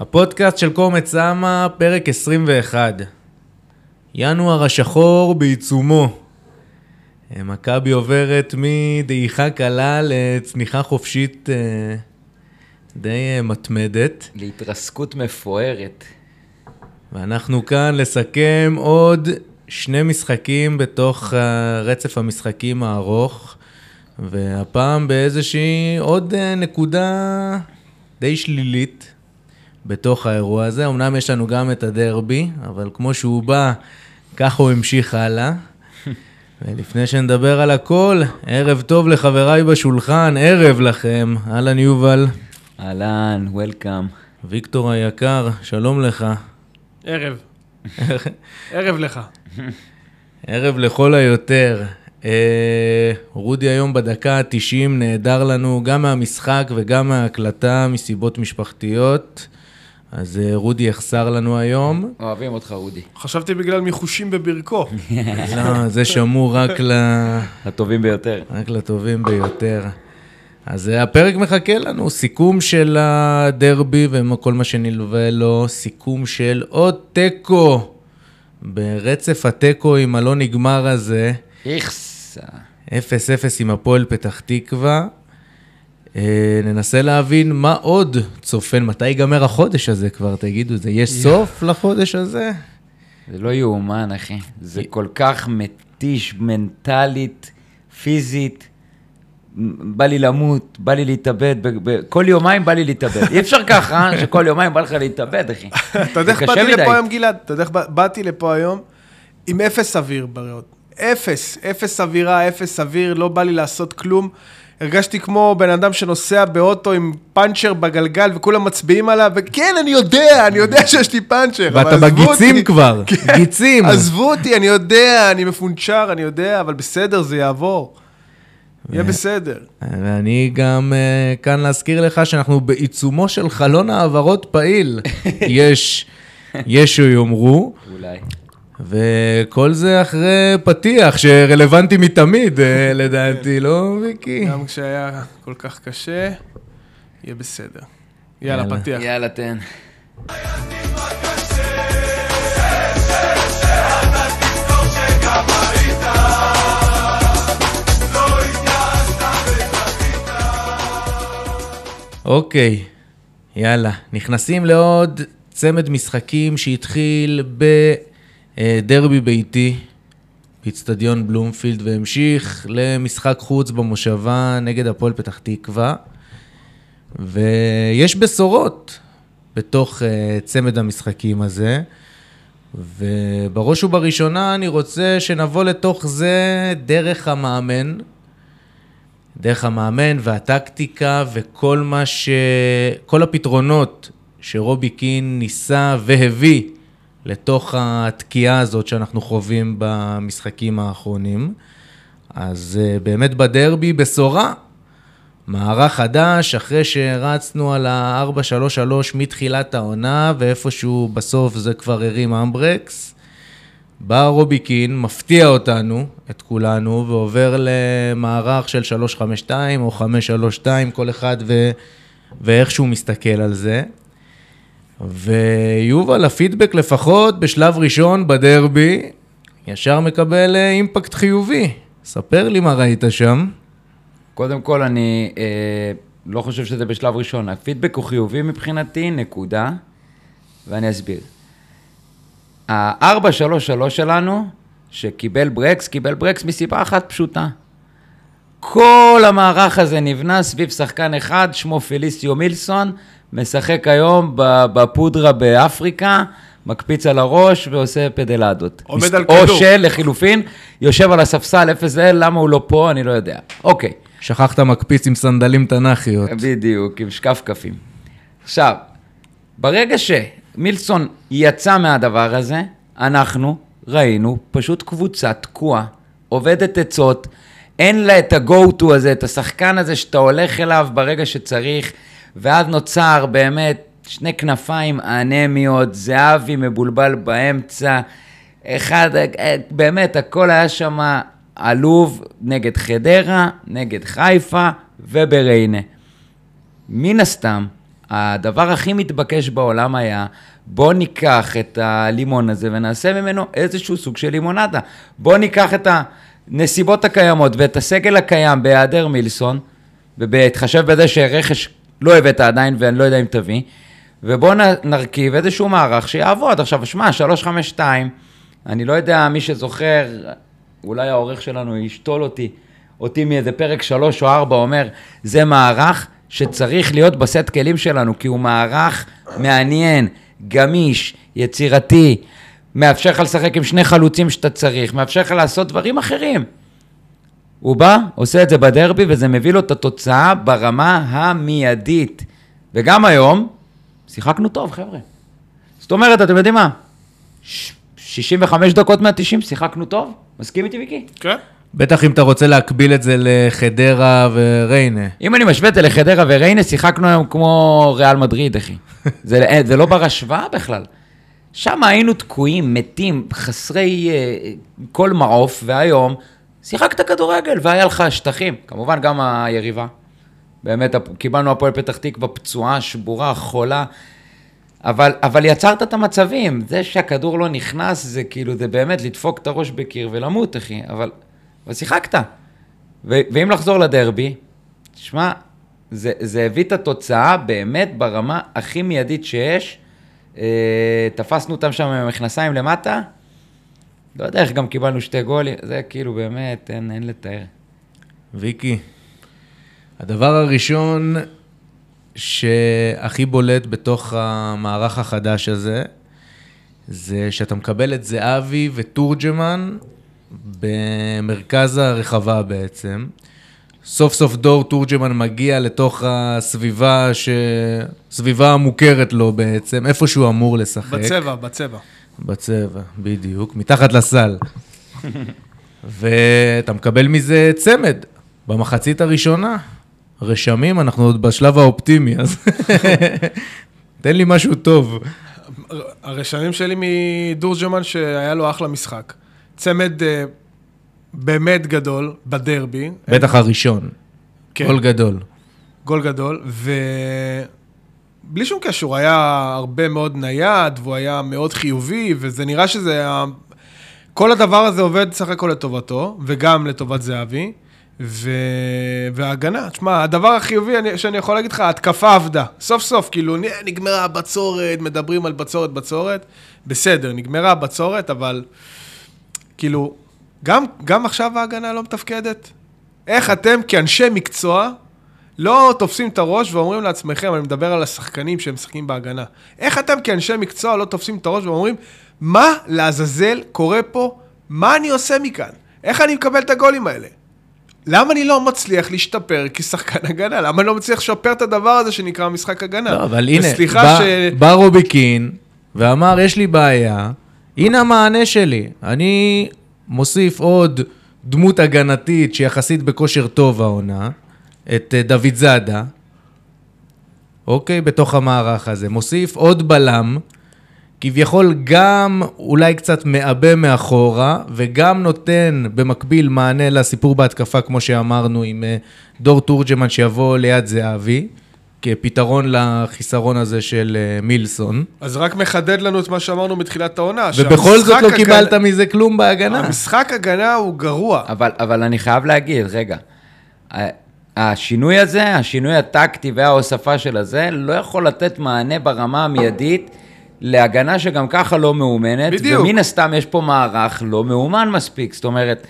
הפודקאסט של קומץ סמה, פרק 21. ינואר השחור בעיצומו. מכבי עוברת מדעיכה קלה לצניחה חופשית אה, די אה, מתמדת. להתרסקות מפוארת. ואנחנו כאן לסכם עוד שני משחקים בתוך רצף המשחקים הארוך, והפעם באיזושהי עוד אה, נקודה די שלילית בתוך האירוע הזה. אמנם יש לנו גם את הדרבי, אבל כמו שהוא בא, ככה הוא המשיך הלאה. ולפני שנדבר על הכל, ערב טוב לחבריי בשולחן, ערב לכם. אהלן יובל. אהלן, וולקאם. ויקטור היקר, שלום לך. ערב. ערב לך. ערב לכל היותר. אה, רודי היום בדקה ה-90 נעדר לנו גם מהמשחק וגם מההקלטה מסיבות משפחתיות. אז אה, רודי יחסר לנו היום. אוהבים אותך, רודי. חשבתי בגלל מיחושים בברכו. לא, זה שמור רק ל... לטובים ביותר. רק לטובים ביותר. אז אה, הפרק מחכה לנו, סיכום של הדרבי וכל מה שנלווה לו, סיכום של עוד תיקו ברצף התיקו עם הלא נגמר הזה. איכס. 0-0 עם הפועל פתח תקווה. אה, ננסה להבין מה עוד צופן, מתי ייגמר החודש הזה כבר, תגידו, זה יש סוף לחודש הזה? זה לא יאומן, אחי. זה כל כך מתיש מנטלית, פיזית. בא לי למות, בא לי להתאבד, כל יומיים בא לי להתאבד. אי אפשר ככה, אה? שכל יומיים בא לך להתאבד, אחי. אתה יודע איך באתי לפה היום, גלעד? אתה יודע איך באתי לפה היום? עם אפס אוויר בריאות. אפס, אפס אווירה, אפס אוויר, לא בא לי לעשות כלום. הרגשתי כמו בן אדם שנוסע באוטו עם פאנצ'ר בגלגל וכולם מצביעים עליו, וכן, אני יודע, אני יודע שיש לי פאנצ'ר, ואתה בגיצים כבר, כן, גיצים. עזבו אותי, אני יודע, אני מפונצ'ר, אני יודע, אבל בסדר, זה יעבור. יהיה בסדר. ואני גם uh, כאן להזכיר לך שאנחנו בעיצומו של חלון העברות פעיל. יש, יש שיאמרו. אולי. וכל זה אחרי פתיח שרלוונטי מתמיד, אה, לדעתי, לא, ויקי? גם כשהיה כל כך קשה, יהיה בסדר. יאללה, פתיח. יאללה, תן. אוקיי, יאללה. נכנסים לעוד צמד משחקים שהתחיל בדרבי ביתי, באיצטדיון בלומפילד, והמשיך למשחק חוץ במושבה נגד הפועל פתח תקווה. ויש בשורות בתוך uh, צמד המשחקים הזה. ובראש ובראשונה אני רוצה שנבוא לתוך זה דרך המאמן, דרך המאמן והטקטיקה וכל מה ש... כל הפתרונות שרובי קין ניסה והביא לתוך התקיעה הזאת שאנחנו חווים במשחקים האחרונים. אז אה, באמת בדרבי בשורה, מערך חדש, אחרי שרצנו על ה-4-3-3 מתחילת העונה, ואיפשהו בסוף זה כבר הרים אמברקס. בא רובי קין, מפתיע אותנו, את כולנו, ועובר למערך של 352 או 532, כל אחד ו... ואיך שהוא מסתכל על זה. ויובל, הפידבק לפחות בשלב ראשון בדרבי, ישר מקבל אה, אימפקט חיובי. ספר לי מה ראית שם. קודם כל, אני אה, לא חושב שזה בשלב ראשון. הפידבק הוא חיובי מבחינתי, נקודה, ואני אסביר. ה-433 שלנו, שקיבל ברקס, קיבל ברקס מסיבה אחת פשוטה. כל המערך הזה נבנה סביב שחקן אחד, שמו פליסיו מילסון, משחק היום בפודרה באפריקה, מקפיץ על הראש ועושה פדלדות. עומד על כדור. או של, לחילופין, יושב על הספסל, איפה זה, למה הוא לא פה, אני לא יודע. אוקיי. שכחת מקפיץ עם סנדלים תנ"כיות. בדיוק, עם שקפקפים. עכשיו, ברגע ש... מילסון יצא מהדבר הזה, אנחנו ראינו פשוט קבוצה תקועה, עובדת עצות, אין לה את ה-go-to הזה, את השחקן הזה שאתה הולך אליו ברגע שצריך, ואז נוצר באמת שני כנפיים אנמיות, זהבי מבולבל באמצע, אחד, באמת, הכל היה שם עלוב נגד חדרה, נגד חיפה ובריינה. מן הסתם, הדבר הכי מתבקש בעולם היה, בוא ניקח את הלימון הזה ונעשה ממנו איזשהו סוג של לימונדה. בוא ניקח את הנסיבות הקיימות ואת הסגל הקיים בהיעדר מילסון, ובהתחשב בזה שרכש לא הבאת עדיין ואני לא יודע אם תביא, ובואו נרכיב איזשהו מערך שיעבוד. עכשיו, שמע, 352, אני לא יודע, מי שזוכר, אולי העורך שלנו ישתול אותי, אותי מאיזה פרק 3 או 4, אומר, זה מערך שצריך להיות בסט כלים שלנו, כי הוא מערך מעניין, גמיש, יצירתי, מאפשר לך לשחק עם שני חלוצים שאתה צריך, מאפשר לך לעשות דברים אחרים. הוא בא, עושה את זה בדרבי, וזה מביא לו את התוצאה ברמה המיידית. וגם היום, שיחקנו טוב, חבר'ה. זאת אומרת, אתם יודעים מה? 65 דקות מה-90 שיחקנו טוב? מסכים איתי, ויקי? כן. בטח אם אתה רוצה להקביל את זה לחדרה וריינה. אם אני משווה את זה לחדרה וריינה, שיחקנו היום כמו ריאל מדריד, אחי. זה, זה לא בר השוואה בכלל. שם היינו תקועים, מתים, חסרי uh, כל מעוף, והיום שיחקת כדורגל והיה לך שטחים. כמובן גם היריבה. באמת, קיבלנו הפועל פתח תקווה פצועה, שבורה, חולה. אבל, אבל יצרת את המצבים, זה שהכדור לא נכנס, זה כאילו, זה באמת לדפוק את הראש בקיר ולמות, אחי, אבל, אבל שיחקת. ו, ואם לחזור לדרבי, תשמע, זה, זה הביא את התוצאה באמת ברמה הכי מיידית שיש. אה, תפסנו אותם שם עם המכנסיים למטה, לא יודע איך גם קיבלנו שתי גולים, זה כאילו באמת, אין, אין לתאר. ויקי, הדבר הראשון שהכי בולט בתוך המערך החדש הזה, זה שאתה מקבל את זהבי ותורג'מן במרכז הרחבה בעצם. סוף סוף דור תורג'מן מגיע לתוך הסביבה, ש... סביבה המוכרת לו בעצם, איפה שהוא אמור לשחק. בצבע, בצבע. בצבע, בדיוק, מתחת לסל. ואתה מקבל מזה צמד במחצית הראשונה. רשמים, אנחנו עוד בשלב האופטימי, אז תן לי משהו טוב. הרשמים שלי מדורג'מן, שהיה לו אחלה משחק. צמד uh, באמת גדול בדרבי. בטח הראשון. כן. גול גדול. גול גדול, ובלי שום קשר, הוא היה הרבה מאוד נייד, והוא היה מאוד חיובי, וזה נראה שזה היה... כל הדבר הזה עובד סך הכל לטובתו, וגם לטובת זהבי. ו... וההגנה, תשמע, הדבר החיובי אני, שאני יכול להגיד לך, ההתקפה עבדה. סוף סוף, כאילו, נגמרה הבצורת, מדברים על בצורת, בצורת. בסדר, נגמרה הבצורת, אבל כאילו, גם, גם עכשיו ההגנה לא מתפקדת. איך אתם כאנשי מקצוע לא תופסים את הראש ואומרים לעצמכם, אני מדבר על השחקנים שהם משחקים בהגנה, איך אתם כאנשי מקצוע לא תופסים את הראש ואומרים, מה לעזאזל קורה פה? מה אני עושה מכאן? איך אני מקבל את הגולים האלה? למה אני לא מצליח להשתפר כשחקן הגנה? למה אני לא מצליח לשפר את הדבר הזה שנקרא משחק הגנה? לא, אבל הנה, בא, ש... בא רובי קין ואמר, יש לי בעיה, הנה המענה שלי. אני מוסיף עוד דמות הגנתית שיחסית בכושר טוב העונה, את אה, דוד זאדה, אוקיי? בתוך המערך הזה. מוסיף עוד בלם, כביכול גם אולי קצת מעבה מאחורה, וגם נותן במקביל מענה לסיפור בהתקפה, כמו שאמרנו, עם אה, דור תורג'מן שיבוא ליד זהבי. כפתרון לחיסרון הזה של אה, מילסון. אז רק מחדד לנו את מה שאמרנו מתחילת העונה. ובכל זאת לא הגנ... קיבלת מזה כלום בהגנה. המשחק הגנה הוא גרוע. אבל, אבל אני חייב להגיד, רגע, השינוי הזה, השינוי הטקטי וההוספה של הזה, לא יכול לתת מענה ברמה המיידית. להגנה שגם ככה לא מאומנת. בדיוק. ומן הסתם יש פה מערך לא מאומן מספיק. זאת אומרת,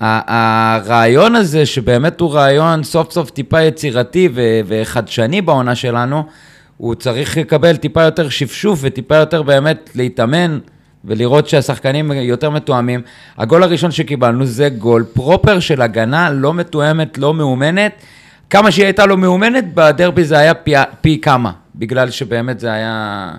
הרעיון הזה, שבאמת הוא רעיון סוף סוף טיפה יצירתי וחדשני בעונה שלנו, הוא צריך לקבל טיפה יותר שפשוף וטיפה יותר באמת להתאמן ולראות שהשחקנים יותר מתואמים. הגול הראשון שקיבלנו זה גול פרופר של הגנה לא מתואמת, לא מאומנת. כמה שהיא הייתה לא מאומנת, בדרבי זה היה פי, פי כמה, בגלל שבאמת זה היה...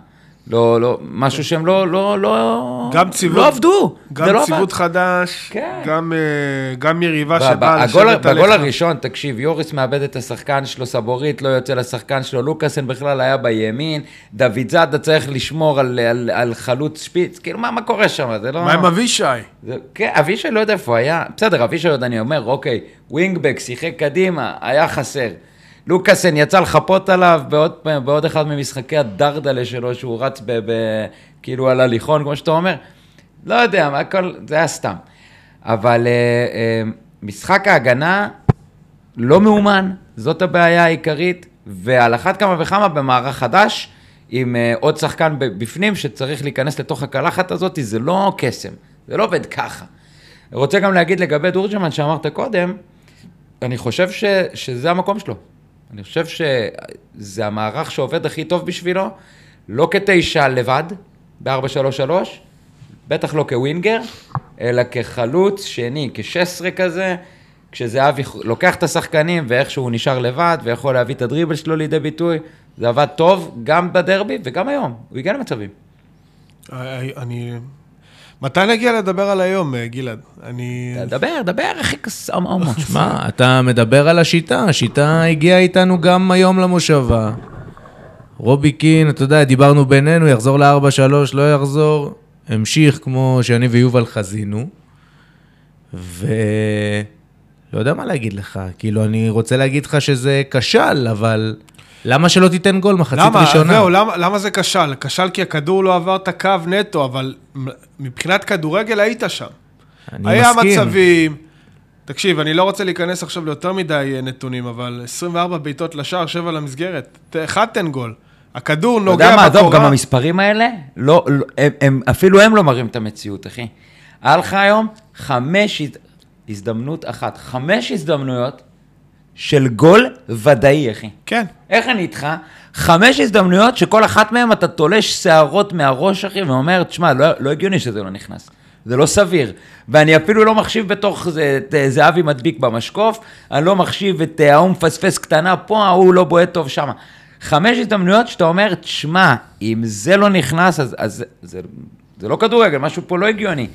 לא, לא, משהו שהם לא, לא, לא, גם ציוות, לא עבדו. גם לא ציוות חדש, כן. גם, אה, גם יריבה שבאה לשבת עליך. בגול הראשון, תקשיב, יוריס מאבד את השחקן שלו, סבורית לא יוצא לשחקן שלו, לוקאסן בכלל היה בימין, דוד זאדה צריך לשמור על, על, על חלוץ שפיץ, כאילו, מה, מה קורה שם? זה לא... מה עם אבישי? זה, כן, אבישי לא יודע איפה היה, בסדר, אבישי עוד אני אומר, אוקיי, ווינגבק, שיחק קדימה, היה חסר. לוקאסן יצא לחפות עליו בעוד, בעוד אחד ממשחקי הדרדלה שלו, שהוא רץ ב, ב, כאילו על הליכון, כמו שאתה אומר. לא יודע, הכל, זה היה סתם. אבל uh, uh, משחק ההגנה לא מאומן, זאת הבעיה העיקרית, ועל אחת כמה וכמה במערך חדש, עם uh, עוד שחקן בפנים שצריך להיכנס לתוך הקלחת הזאת, זה לא קסם, זה לא עובד ככה. רוצה גם להגיד לגבי דורג'מן שאמרת קודם, אני חושב ש, שזה המקום שלו. אני חושב שזה המערך שעובד הכי טוב בשבילו, לא כתשע לבד, ב-433, בטח לא כווינגר, אלא כחלוץ שני, כשסרה כזה, כשזהבי לוקח את השחקנים ואיכשהו נשאר לבד ויכול להביא את הדריבל שלו לידי ביטוי, זה עבד טוב גם בדרבי וגם היום, הוא הגיע למצבים. אני מתי נגיע לדבר על היום, אה, גלעד? אני... דבר, דבר, אחי קסום. שמע, אתה מדבר על השיטה, השיטה הגיעה איתנו גם היום למושבה. רובי קין, אתה יודע, דיברנו בינינו, יחזור ל-4-3, לא יחזור. המשיך כמו שאני ויובל חזינו. ו... לא יודע מה להגיד לך, כאילו, אני רוצה להגיד לך שזה כשל, אבל למה שלא תיתן גול מחצית למה, ראשונה? זהו, למה, למה זה כשל? כשל כי הכדור לא עבר את הקו נטו, אבל מבחינת כדורגל היית שם. אני היה מסכים. היה מצבים... תקשיב, אני לא רוצה להיכנס עכשיו ליותר מדי אה, נתונים, אבל 24 בעיטות לשער, 7 למסגרת, אחד תן גול. הכדור נוגע בקורה. אתה יודע מה, עזוב, גם המספרים האלה, לא, לא, הם, הם, אפילו הם לא מראים את המציאות, אחי. היה לך היום חמש, הזדמנות אחת, חמש הזדמנויות של גול ודאי, אחי. כן. איך אני איתך? חמש הזדמנויות שכל אחת מהן אתה תולש שערות מהראש, אחי, ואומר, תשמע, לא, לא הגיוני שזה לא נכנס. זה לא סביר. ואני אפילו לא מחשיב בתוך זה את אה, זהבי מדביק במשקוף, אני לא מחשיב את אה, ההוא מפספס קטנה פה, ההוא לא בועט טוב שם. חמש הזדמנויות שאתה אומר, תשמע, אם זה לא נכנס, אז, אז זה, זה לא כדורגל, משהו פה לא הגיוני.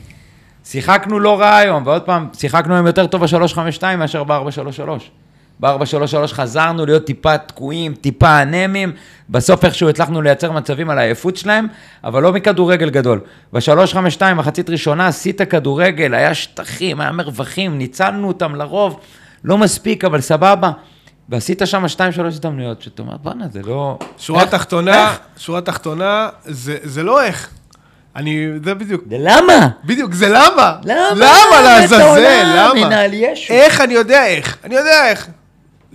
שיחקנו לא רע היום, ועוד פעם, שיחקנו היום יותר טוב ב-352 מאשר ב-433. ב-433 חזרנו להיות טיפה תקועים, טיפה אנמים, בסוף איכשהו הצלחנו לייצר מצבים על העייפות שלהם, אבל לא מכדורגל גדול. ב-352, מחצית ראשונה, עשית כדורגל, היה שטחים, היה מרווחים, ניצלנו אותם לרוב, לא מספיק, אבל סבבה. ועשית שם שתיים, שלוש הזדמנויות, שאתה אומר, בואנה, זה לא... שורה איך? תחתונה, איך? שורה תחתונה, זה, זה לא איך. אני, זה בדיוק. זה למה? בדיוק, זה למה. למה? למה לעזאזל? למה? איך אני יודע איך? אני יודע איך.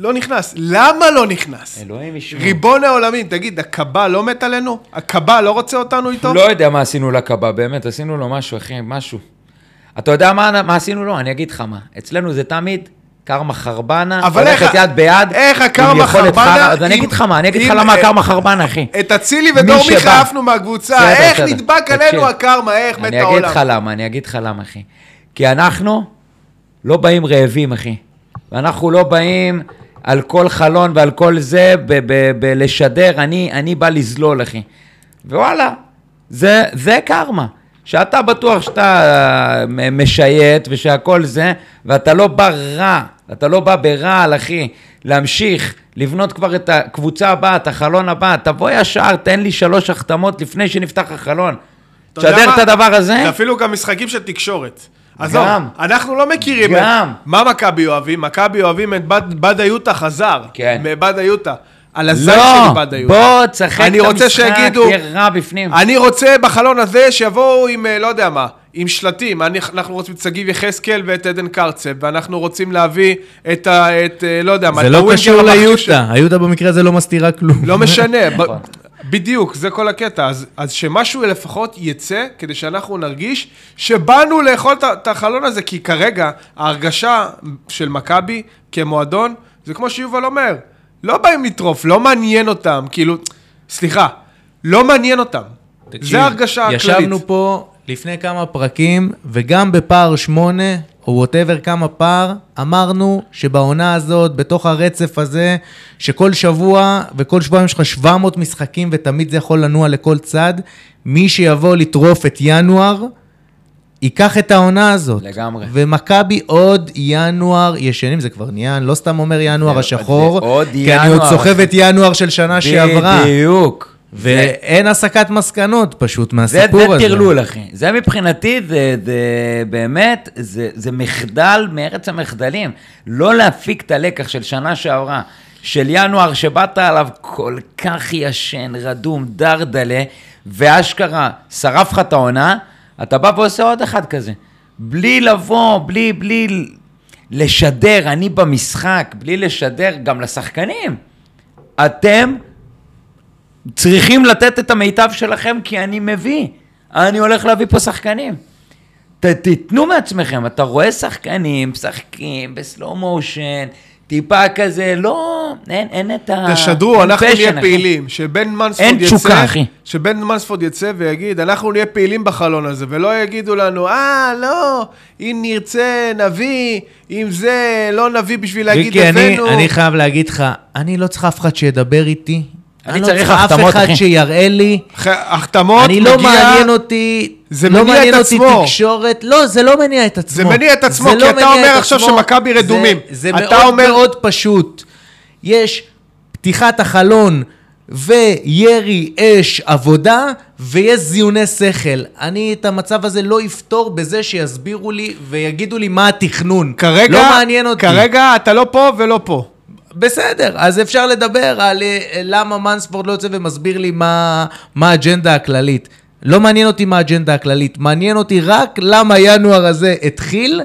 לא נכנס. למה לא נכנס? אלוהים ישמעו. ריבון העולמים, תגיד, הקב"א לא מת עלינו? הקב"א לא רוצה אותנו איתו? לא יודע מה עשינו לקב"א, באמת, עשינו לו משהו, אחי, משהו. אתה יודע מה, מה עשינו לו? אני אגיד לך מה. אצלנו זה תמיד קרמה חרבנה, הולכת יד ביד. איך הקרמה חרבנה? אז אני אגיד לך מה, אני אגיד לך למה הקרמה חרבנה, אחי. את אצילי ודור מיכה עפנו מהקבוצה, איך נדבק עלינו הקרמה, איך מת העולם? אני אגיד לך למה, אני אגיד לך למה, אחי. כי אנחנו לא באים רעבים, אחי. ואנחנו לא באים על כל חלון ועל כל זה, בלשדר, אני, אני בא לזלול, אחי. ווואלה, זה, זה קרמה. שאתה בטוח שאתה אה, משייט ושהכל זה, ואתה לא בא רע, אתה לא בא ברעל, אחי, להמשיך, לבנות כבר את הקבוצה הבאה, את החלון הבא, תבוא ישר, תן לי שלוש החתמות לפני שנפתח החלון. תשדר את הדבר הזה. זה אפילו גם משחקים של תקשורת. עזוב, אנחנו לא מכירים גם. את... מה מכבי אוהבים? מכבי אוהבים את בד, בד היוטה חזר. כן. מבד היוטה. על הזין לא, של בד היוטה. בוא, תשחק את המשחק, שיגידו, תהיה רע בפנים. אני רוצה בחלון הזה שיבואו עם, אה, לא יודע מה, עם שלטים. אני, אנחנו רוצים את שגיב יחזקאל ואת עדן קרצב, ואנחנו רוצים להביא את ה... את, אה, לא יודע מה, זה לא קשור ליוטה, היוטה במקרה הזה לא מסתירה כלום. לא משנה. בדיוק, זה כל הקטע. אז, אז שמשהו לפחות יצא, כדי שאנחנו נרגיש שבאנו לאכול את החלון הזה, כי כרגע ההרגשה של מכבי כמועדון, זה כמו שיובל אומר, לא באים לטרוף, לא מעניין אותם, כאילו, סליחה, לא מעניין אותם. תקשיב, זה ההרגשה הכללית. ישבנו פה לפני כמה פרקים, וגם בפער שמונה, או ווטאבר כמה פער, אמרנו שבעונה הזאת, בתוך הרצף הזה, שכל שבוע וכל שבועיים יש לך 700 משחקים ותמיד זה יכול לנוע לכל צד, מי שיבוא לטרוף את ינואר, ייקח את העונה הזאת. לגמרי. ומכבי עוד ינואר ישנים, זה כבר נהיה, אני לא סתם אומר ינואר השחור, עוד כי ינואר. אני עוד סוחב את ינואר של שנה שעברה. בדיוק. ואין הסקת מסקנות פשוט מהסיפור זה, הזה. זה טרלול, אחי. זה מבחינתי, זה, זה באמת, זה, זה מחדל מארץ המחדלים. לא להפיק את הלקח של שנה שעברה, של ינואר, שבאת עליו כל כך ישן, רדום, דרדלה, ואשכרה שרף לך את העונה, אתה בא ועושה עוד אחד כזה. בלי לבוא, בלי, בלי לשדר, אני במשחק, בלי לשדר גם לשחקנים. אתם צריכים לתת את המיטב שלכם, כי אני מביא. אני הולך להביא פה שחקנים. ת, תיתנו מעצמכם, אתה רואה שחקנים, משחקים בסלואו מושן, טיפה כזה, לא, אין, אין את ה... תשדרו, אנחנו נהיה פעילים. שבן מנספורד יצא... תשוקה, אחי. שבן מנספורד יצא ויגיד, אנחנו נהיה פעילים בחלון הזה, ולא יגידו לנו, אה, לא, אם נרצה, נביא, אם זה, לא נביא בשביל להגיד הבאנו. אני, אני חייב להגיד לך, אני לא צריך אף אחד שידבר איתי. אני, לא צריך אף אחד אחי. שיראה לי. החתמות אני לא מעניין אותי, זה לא מניע את עצמו. לא מעניין אותי תקשורת. לא, זה לא מניע את עצמו. זה מניע את עצמו, כי לא אתה אומר עכשיו שמכבי רדומים. זה, זה מאוד אומר... מאוד פשוט. יש פתיחת החלון וירי אש עבודה, ויש זיוני שכל. אני את המצב הזה לא אפתור בזה שיסבירו לי ויגידו לי מה התכנון. כרגע, לא מעניין אותי. כרגע אתה לא פה ולא פה. בסדר, אז אפשר לדבר על אה, למה מנספורד לא יוצא ומסביר לי מה, מה האג'נדה הכללית. לא מעניין אותי מה האג'נדה הכללית, מעניין אותי רק למה ינואר הזה התחיל,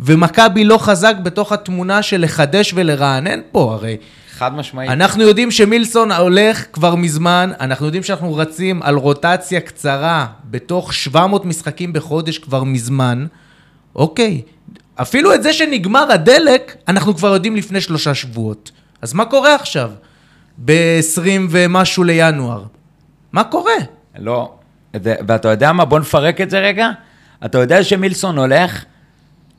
ומכבי לא חזק בתוך התמונה של לחדש ולרענן פה הרי. חד משמעית. אנחנו יודעים שמילסון הולך כבר מזמן, אנחנו יודעים שאנחנו רצים על רוטציה קצרה בתוך 700 משחקים בחודש כבר מזמן. אוקיי, אפילו את זה שנגמר הדלק, אנחנו כבר יודעים לפני שלושה שבועות. אז מה קורה עכשיו? ב-20 ומשהו לינואר. מה קורה? לא, ואתה יודע מה? בוא נפרק את זה רגע. אתה יודע שמילסון הולך,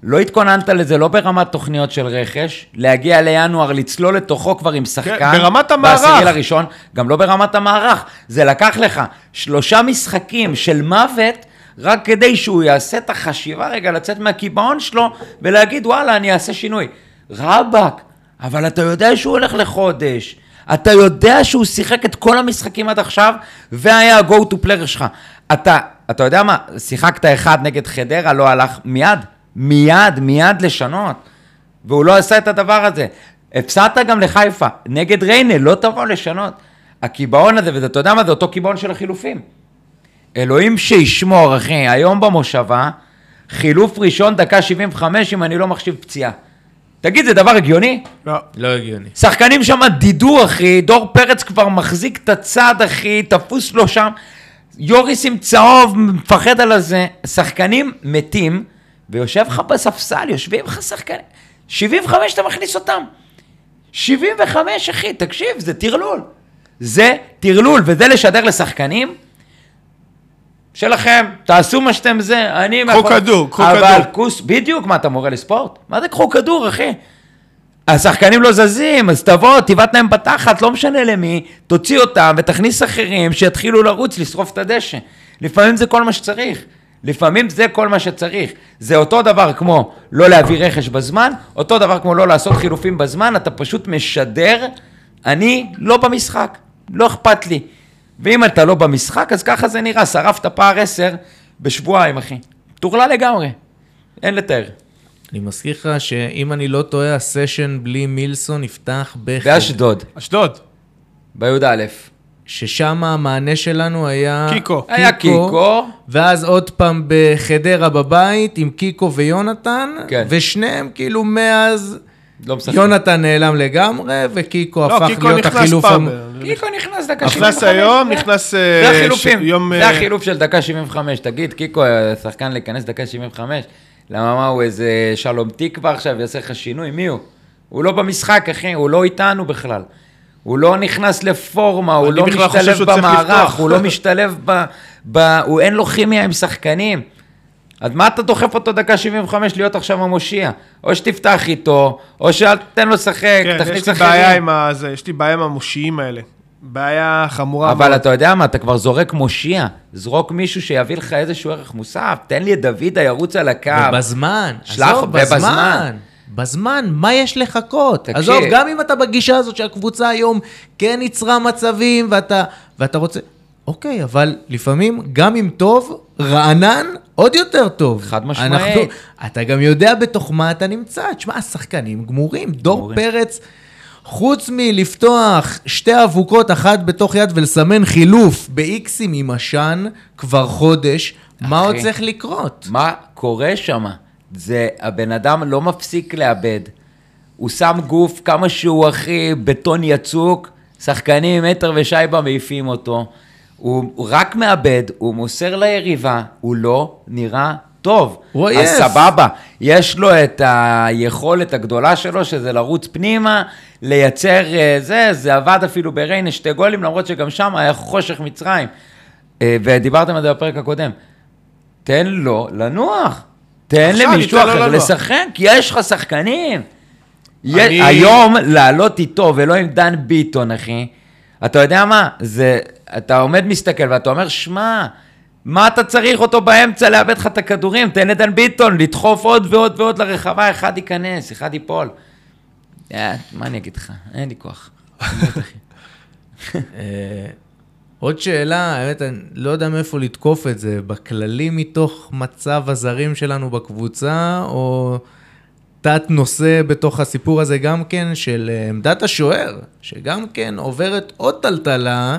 לא התכוננת לזה, לא ברמת תוכניות של רכש, להגיע לינואר, לצלול לתוכו כבר עם שחקן. כן, ברמת המערך. בעשירי לראשון, גם לא ברמת המערך. זה לקח לך שלושה משחקים של מוות, רק כדי שהוא יעשה את החשיבה רגע, לצאת מהקיבעון שלו, ולהגיד, וואלה, אני אעשה שינוי. רבאק, אבל אתה יודע שהוא הולך לחודש. אתה יודע שהוא שיחק את כל המשחקים עד עכשיו, והיה ה-go to player שלך. אתה, אתה יודע מה, שיחקת אחד נגד חדרה, לא הלך מיד, מיד, מיד לשנות. והוא לא עשה את הדבר הזה. הפסדת גם לחיפה, נגד ריינה, לא תבוא לשנות. הקיבעון הזה, ואתה יודע מה, זה אותו קיבעון של החילופים. אלוהים שישמור, אחי, היום במושבה, חילוף ראשון, דקה 75, אם אני לא מחשיב פציעה. תגיד, זה דבר הגיוני? לא. לא הגיוני. שחקנים שם דידו, אחי, דור פרץ כבר מחזיק את הצד, אחי, תפוס לו שם. יוריס עם צהוב, מפחד על הזה. שחקנים מתים, ויושב לך בספסל, יושבים לך שחקנים. 75 אתה מכניס אותם. 75, אחי, תקשיב, זה טרלול. זה טרלול, וזה לשדר לשחקנים. שלכם, תעשו מה שאתם זה, אני... קחו כדור, קחו כדור. אבל כוס, בדיוק, מה, אתה מורה לספורט? מה זה קחו כדור, אחי? השחקנים לא זזים, אז תבוא, תבעט להם בתחת, לא משנה למי, תוציא אותם ותכניס אחרים שיתחילו לרוץ, לשרוף את הדשא. לפעמים זה כל מה שצריך. לפעמים זה כל מה שצריך. זה אותו דבר כמו לא להביא רכש בזמן, אותו דבר כמו לא לעשות חילופים בזמן, אתה פשוט משדר, אני לא במשחק, לא אכפת לי. ואם אתה לא במשחק, אז ככה זה נראה, שרפת פער עשר בשבועיים, אחי. טורלה לגמרי, אין לתאר. אני מזכיר לך שאם אני לא טועה, הסשן בלי מילסון נפתח בח... באשדוד. אשדוד. בי"א. ששם המענה שלנו היה... קיקו. היה קיקו. ואז עוד פעם בחדרה בבית עם קיקו ויונתן. כן. ושניהם כאילו מאז... לא משחק. יונתן נעלם לגמרי, וקיקו לא, הפך קיקו להיות החילוף... פעם. קיקו נכנס דקה 75. נכנס היום, נכנס... זה אה, החילופים, יום... זה אה, החילוף של דקה 75. תגיד, קיקו שחקן להיכנס דקה 75, למה מה, הוא איזה שלום תקווה עכשיו, יעשה לך שינוי? מי הוא? הוא לא במשחק, אחי, הוא לא איתנו בכלל. הוא לא נכנס לפורמה, הוא לא משתלב במערך, הוא לא משתלב ב... ב... הוא אין לו כימיה עם שחקנים. אז מה אתה דוחף אותו דקה 75 להיות עכשיו המושיע? או שתפתח איתו, או שאל תתן לו לשחק, כן, תכניס אחרים. כן, יש לי בעיה עם המושיעים האלה. בעיה חמורה אבל מאוד. אתה יודע מה, אתה כבר זורק מושיע. זרוק מישהו שיביא לך איזשהו ערך מוסף. תן לי את דוידה, ירוץ על הקו. ובזמן. שלח, עזוב, בזמן. בזמן, מה יש לחכות? תקשיב. עזוב, גם אם אתה בגישה הזאת שהקבוצה היום כן יצרה מצבים ואתה, ואתה רוצה... אוקיי, אבל לפעמים, גם אם טוב, רענן עוד יותר טוב. חד משמעית. אנחנו, אתה גם יודע בתוך מה אתה נמצא. תשמע, השחקנים גמורים. דור גמורים. פרץ, חוץ מלפתוח שתי אבוקות, אחת בתוך יד ולסמן חילוף באיקסים עם עשן כבר חודש, מה עוד צריך לקרות? מה קורה שם? זה, הבן אדם לא מפסיק לאבד. הוא שם גוף כמה שהוא הכי בטון יצוק, שחקנים מטר ושייבה מעיפים אותו. הוא, הוא רק מאבד, הוא מוסר ליריבה, הוא לא נראה טוב. הוא אז עייף. סבבה, יש לו את היכולת הגדולה שלו, שזה לרוץ פנימה, לייצר אה, זה, זה עבד אפילו בריינה שתי גולים, למרות שגם שם היה חושך מצרים. אה, ודיברתם על זה בפרק הקודם. תן לו לנוח. תן למישהו אחר לנוח. לשחק, כי יש לך שחקנים. אני... היום לעלות איתו ולא עם דן ביטון, אחי, אתה יודע מה? זה, אתה עומד מסתכל ואתה אומר, שמע, מה אתה צריך אותו באמצע לאבד לך את הכדורים? תן לדן ביטון לדחוף עוד ועוד ועוד לרחבה, אחד ייכנס, אחד ייפול. אה, מה אני אגיד לך? אין לי כוח. אה, עוד שאלה, האמת, אני לא יודע מאיפה לתקוף את זה, בכללי מתוך מצב הזרים שלנו בקבוצה, או תת נושא בתוך הסיפור הזה גם כן, של אה, עמדת השוער, שגם כן עוברת עוד טלטלה,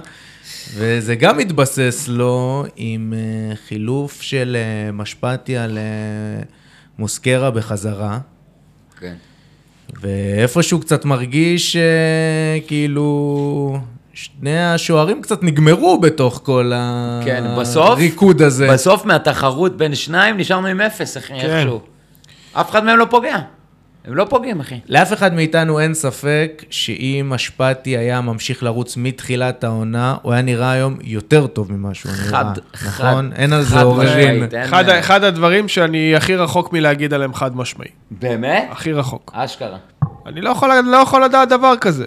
וזה גם מתבסס לו עם אה, חילוף של אה, משפטי על מוסקרה בחזרה. כן. ואיפשהו קצת מרגיש כאילו שני השוערים קצת נגמרו בתוך כל כן, בסוף, הריקוד הזה. בסוף מהתחרות בין שניים נשארנו עם אפס, אחי, כן. איכשהו. אף אחד מהם לא פוגע. הם לא פוגעים, אחי. לאף אחד מאיתנו אין ספק שאם אשפטי היה ממשיך לרוץ מתחילת העונה, הוא היה נראה היום יותר טוב ממה שהוא נראה. חד, חד, נכון? אין על זה חד עוררין. אחד, אחד הדברים שאני הכי רחוק מלהגיד עליהם חד משמעי. באמת? הכי רחוק. אשכרה. אני לא יכול, לא יכול לדעת דבר כזה.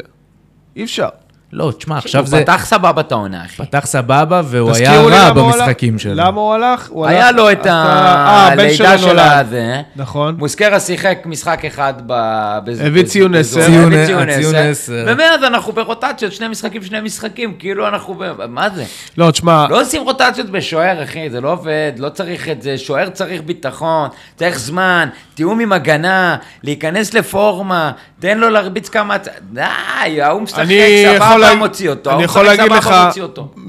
אי אפשר. לא, תשמע, עכשיו הוא זה פתח סבבה את העונה, אחי. פתח סבבה, והוא היה רע הוא במשחקים שלו. למה הוא הלך? הוא היה הלך- לו את אה, הלידה של. הזה. נכון. מוסקרה שיחק משחק אחד ב... הביא ציון בזו- עשר. ציון- הביא ציון הציון עשר. ומאז אנחנו ברוטציות, שני משחקים, שני משחקים, כאילו אנחנו ב... מה זה? לא, תשמע, לא עושים רוטציות בשוער, אחי, זה לא עובד, לא צריך את זה. שוער צריך ביטחון, צריך זמן, תיאום עם הגנה, להיכנס לפורמה, תן לו להרביץ כמה... די, ההוא משחק, סבבה, להגיד- מוציא אותו. אני יכול משחק, להגיד לך.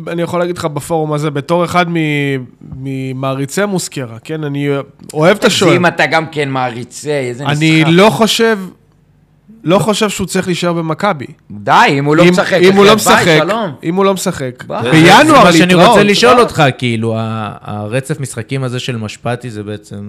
אני יכול להגיד לך בפורום הזה, בתור אחד מ- ממעריצי מוסקרה, כן, אני אוהב את השוער. אם אתה גם כן מעריצי, איזה נסחף. אני לא חושב, לא חושב שהוא צריך להישאר במכבי. די, אם הוא לא משחק, אם הוא לא משחק. אם הוא לא משחק. בינואר זה מה שאני להתראות. רוצה לשאול אותך, כאילו, ה- הרצף משחקים הזה של משפטי זה בעצם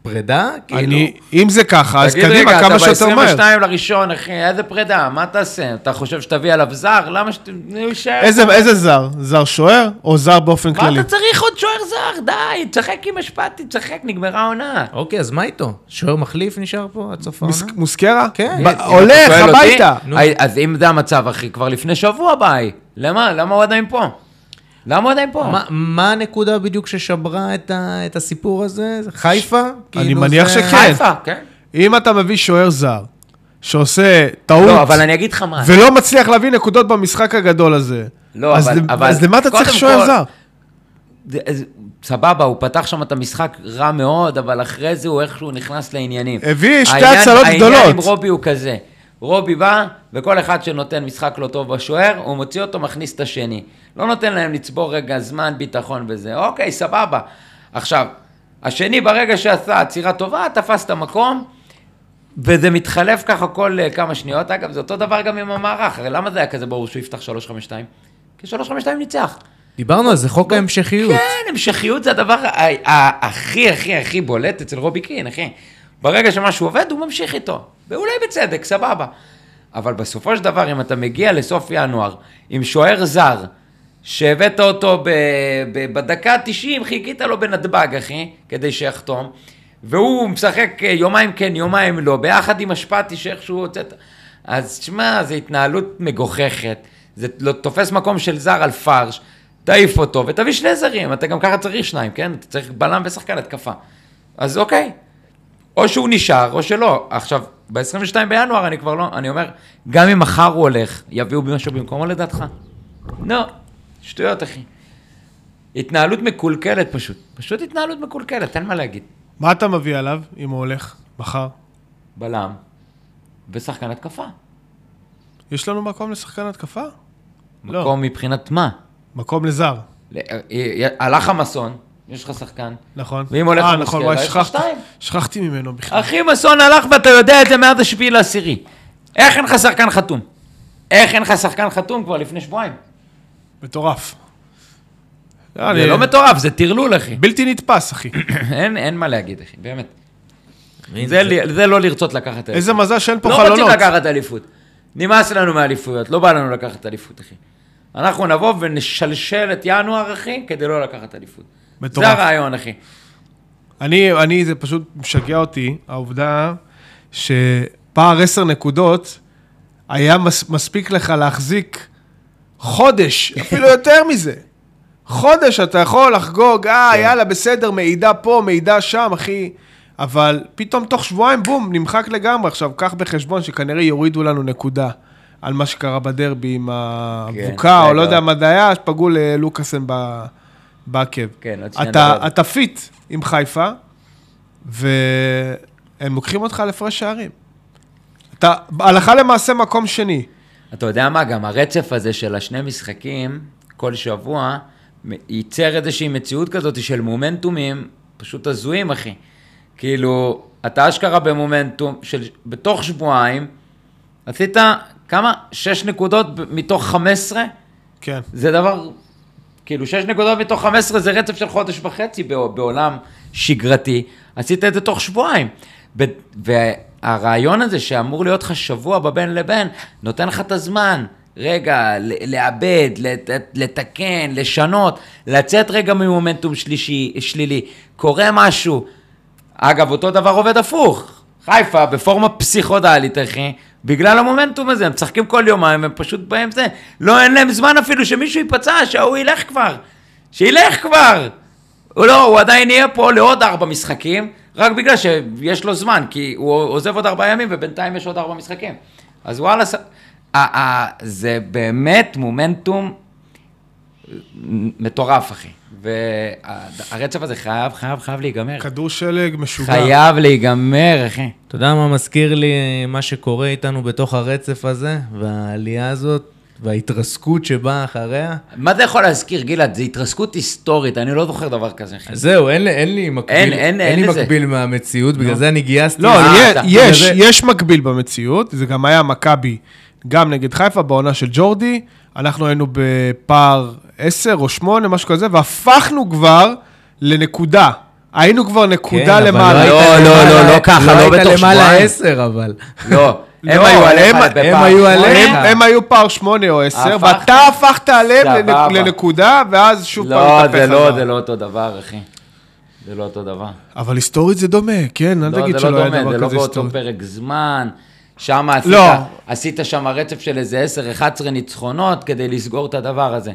הפרידה? כאילו, אני, אם זה ככה, אז תגיד קדימה, רגע, כמה אתה שיותר מהר. ב-22 לראשון, אחי, איזה פרידה, מה תעשה? אתה חושב שתביא עליו זר? למה שת... הוא יישאר? איזה, איזה זר? זר שוער או זר באופן מה כללי? אתה צריך עוד שוער זר? די, תשחק עם אשפתי, תשחק, נגמרה העונה. אוקיי, אז מה איתו? שוער מחליף נשאר פה עד סוף העונה? מוס- מוסקרה? כן. אתה הולך הביתה. אז אם זה המצב, אחי, כבר לפני שבוע ביי. למה? למה הוא עדיין פה? למה הוא עדיין פה? מה- מה הנקודה בדיוק ששברה את ה- את הסיפור הזה? זה חיפה? אני כאילו מניח זה- שכן. חיפה, כן. אם אתה מביא שוער זר, שעושה טעות, לא, אבל אני אגיד לך מה. ולא מצליח להביא נקודות במשחק הגדול הזה, לא, אז אבל- למ- אבל אז למה אתה צריך שוער כל- זר? סבבה, הוא פתח שם את המשחק רע מאוד, אבל אחרי זה הוא איכשהו נכנס לעניינים. הביא שתי העניין- הצלות העניין גדולות. עם רובי הוא כזה, רובי בא, וכל אחד שנותן משחק לא טוב בשוער, הוא מוציא אותו, מכניס את השני. לא נותן להם לצבור רגע זמן, ביטחון וזה. אוקיי, סבבה. עכשיו, השני ברגע שעשה עצירה טובה, תפס את המקום, וזה מתחלף ככה כל אה, כמה שניות. אגב, זה אותו דבר גם עם המערך, הרי למה זה היה כזה ברור שהוא יפתח 352? כי 352 ניצח. דיברנו על זה, חוק ההמשכיות. כן, המשכיות זה הדבר הכי הכי הכי בולט אצל רובי קין, אחי. ברגע שמשהו עובד, הוא ממשיך איתו. ואולי בצדק, סבבה. אבל בסופו של דבר, אם אתה מגיע לסוף ינואר עם שוער זר, שהבאת אותו ב- ב- בדקה ה-90, חיכית לו בנתב"ג, אחי, כדי שיחתום, והוא משחק אה, יומיים כן, יומיים לא, ביחד עם אשפתי שאיכשהו הוצאת... אז תשמע, זו התנהלות מגוחכת. זה לא תופס מקום של זר על פרש, תעיף אותו ותביא שני זרים, אתה גם ככה צריך שניים, כן? אתה צריך בלם ושחקן התקפה. אז אוקיי, או שהוא נשאר או שלא. עכשיו, ב-22 בינואר אני כבר לא, אני אומר, גם אם מחר הוא הולך, יביאו משהו במקומו לדעתך? לא, שטויות אחי. התנהלות מקולקלת פשוט, פשוט התנהלות מקולקלת, אין מה להגיד. מה אתה מביא עליו, אם הוא הולך מחר? בלם ושחקן התקפה. יש לנו מקום לשחקן התקפה? לא. מקום מבחינת מה? מקום לזר, ל- אה, הלך המסון, יש לך שחקן. נכון. ואם הולך אה, למוסקבה, נכון, וואי, יש לך שכחתי- שתיים. שכחתי ממנו בכלל. אחי מסון הלך ואתה יודע את זה מאז השביעי לעשירי. איך אין לך שחקן חתום? איך אין לך שחקן חתום כבר לפני שבועיים? מטורף. זה אני- לא מטורף, זה טרלול, אחי. בלתי נתפס, אחי. אין אין מה להגיד, אחי, באמת. זה לי- זה לא לרצות לקחת אליפות. איזה מזל שאין פה לא רוצים חלונות. לקחת אליפות. נמאס לנו מאליפויות, לא בא לנו לקחת אליפות, אחי. אנחנו נבוא ונשלשל את ינואר, אחי, כדי לא לקחת אליפות. מטורף. זה הרעיון, אחי. אני, אני, זה פשוט משגע אותי, העובדה שפער עשר נקודות היה מס, מספיק לך להחזיק חודש, אפילו יותר מזה. חודש אתה יכול לחגוג, אה, כן. יאללה, בסדר, מעידה פה, מעידה שם, אחי. אבל פתאום תוך שבועיים, בום, נמחק לגמרי. עכשיו, קח בחשבון שכנראה יורידו לנו נקודה על מה שקרה בדרבי עם האבוקה, או רגע. לא יודע מה זה היה, שפגעו ללוקאסן ב- בעקב. כן, עוד שנייה אתה, נדבר. אתה פיט עם חיפה, והם לוקחים אותך להפרש שערים. אתה הלכה למעשה מקום שני. אתה יודע מה, גם הרצף הזה של השני משחקים, כל שבוע, ייצר איזושהי מציאות כזאת של מומנטומים פשוט הזויים, אחי. כאילו, אתה אשכרה במומנטום של, בתוך שבועיים, עשית כמה? שש נקודות מתוך 15? כן. זה דבר, כאילו, שש נקודות מתוך 15 זה רצף של חודש וחצי בע- בעולם שגרתי. עשית את זה תוך שבועיים. והרעיון הזה שאמור להיות לך שבוע בבין לבין, נותן לך את הזמן. רגע, ל- לעבד, לת- לתקן, לשנות, לצאת רגע ממומנטום שלישי, שלילי. קורה משהו. אגב, אותו דבר עובד הפוך. חיפה בפורמה פסיכודלית, אחי, בגלל המומנטום הזה, הם משחקים כל יומיים, הם פשוט באים זה. לא, אין להם זמן אפילו שמישהו ייפצע, שההוא ילך כבר. שילך כבר! הוא לא, הוא עדיין יהיה פה לעוד ארבע משחקים, רק בגלל שיש לו זמן, כי הוא עוזב עוד ארבעה ימים ובינתיים יש עוד ארבע משחקים. אז וואלה, ס- ה- ה- זה באמת מומנטום מטורף, אחי. והרצף הזה חייב, חייב, חייב להיגמר. כדור שלג משוגע. חייב להיגמר, אחי. אתה יודע מה מזכיר לי מה שקורה איתנו בתוך הרצף הזה, והעלייה הזאת, וההתרסקות שבאה אחריה? מה זה יכול להזכיר, גלעד? זו התרסקות היסטורית, אני לא זוכר דבר כזה, זהו, אין, לי- אין לי מקביל, אין- אין- אין לי. מקביל מהמציאות, בגלל זה אני גייסתי. לא, אה, יש- יש מקביל במציאות, זה גם היה מכבי, גם נגד חיפה בעונה של ג'ורדי, אנחנו היינו בפער 10 או 8, משהו כזה, והפכנו כבר לנקודה. היינו כבר נקודה כן, אבל למעלה. לא, היית לא, למעלה- לא, לא ככה, לא היית בתוך למעלה שבועיים. עשר, אבל. לא, הם לא, היו עליך הם- היו עליך. הם, היו פער 8 או 10, הפכת. ואתה הפכת עליהם לנקודה, ואז שוב פעם לא, התהפך זה לא. זה לא אותו דבר, אחי. זה לא אותו דבר. אבל היסטורית זה דומה, כן? אל לא, תגיד זה שלא לא היה דומה, דבר זה לא כזה באותו היסטורי. פרק זמן. שם עשית, לא. עשית שם רצף של איזה 10-11 ניצחונות כדי לסגור את הדבר הזה.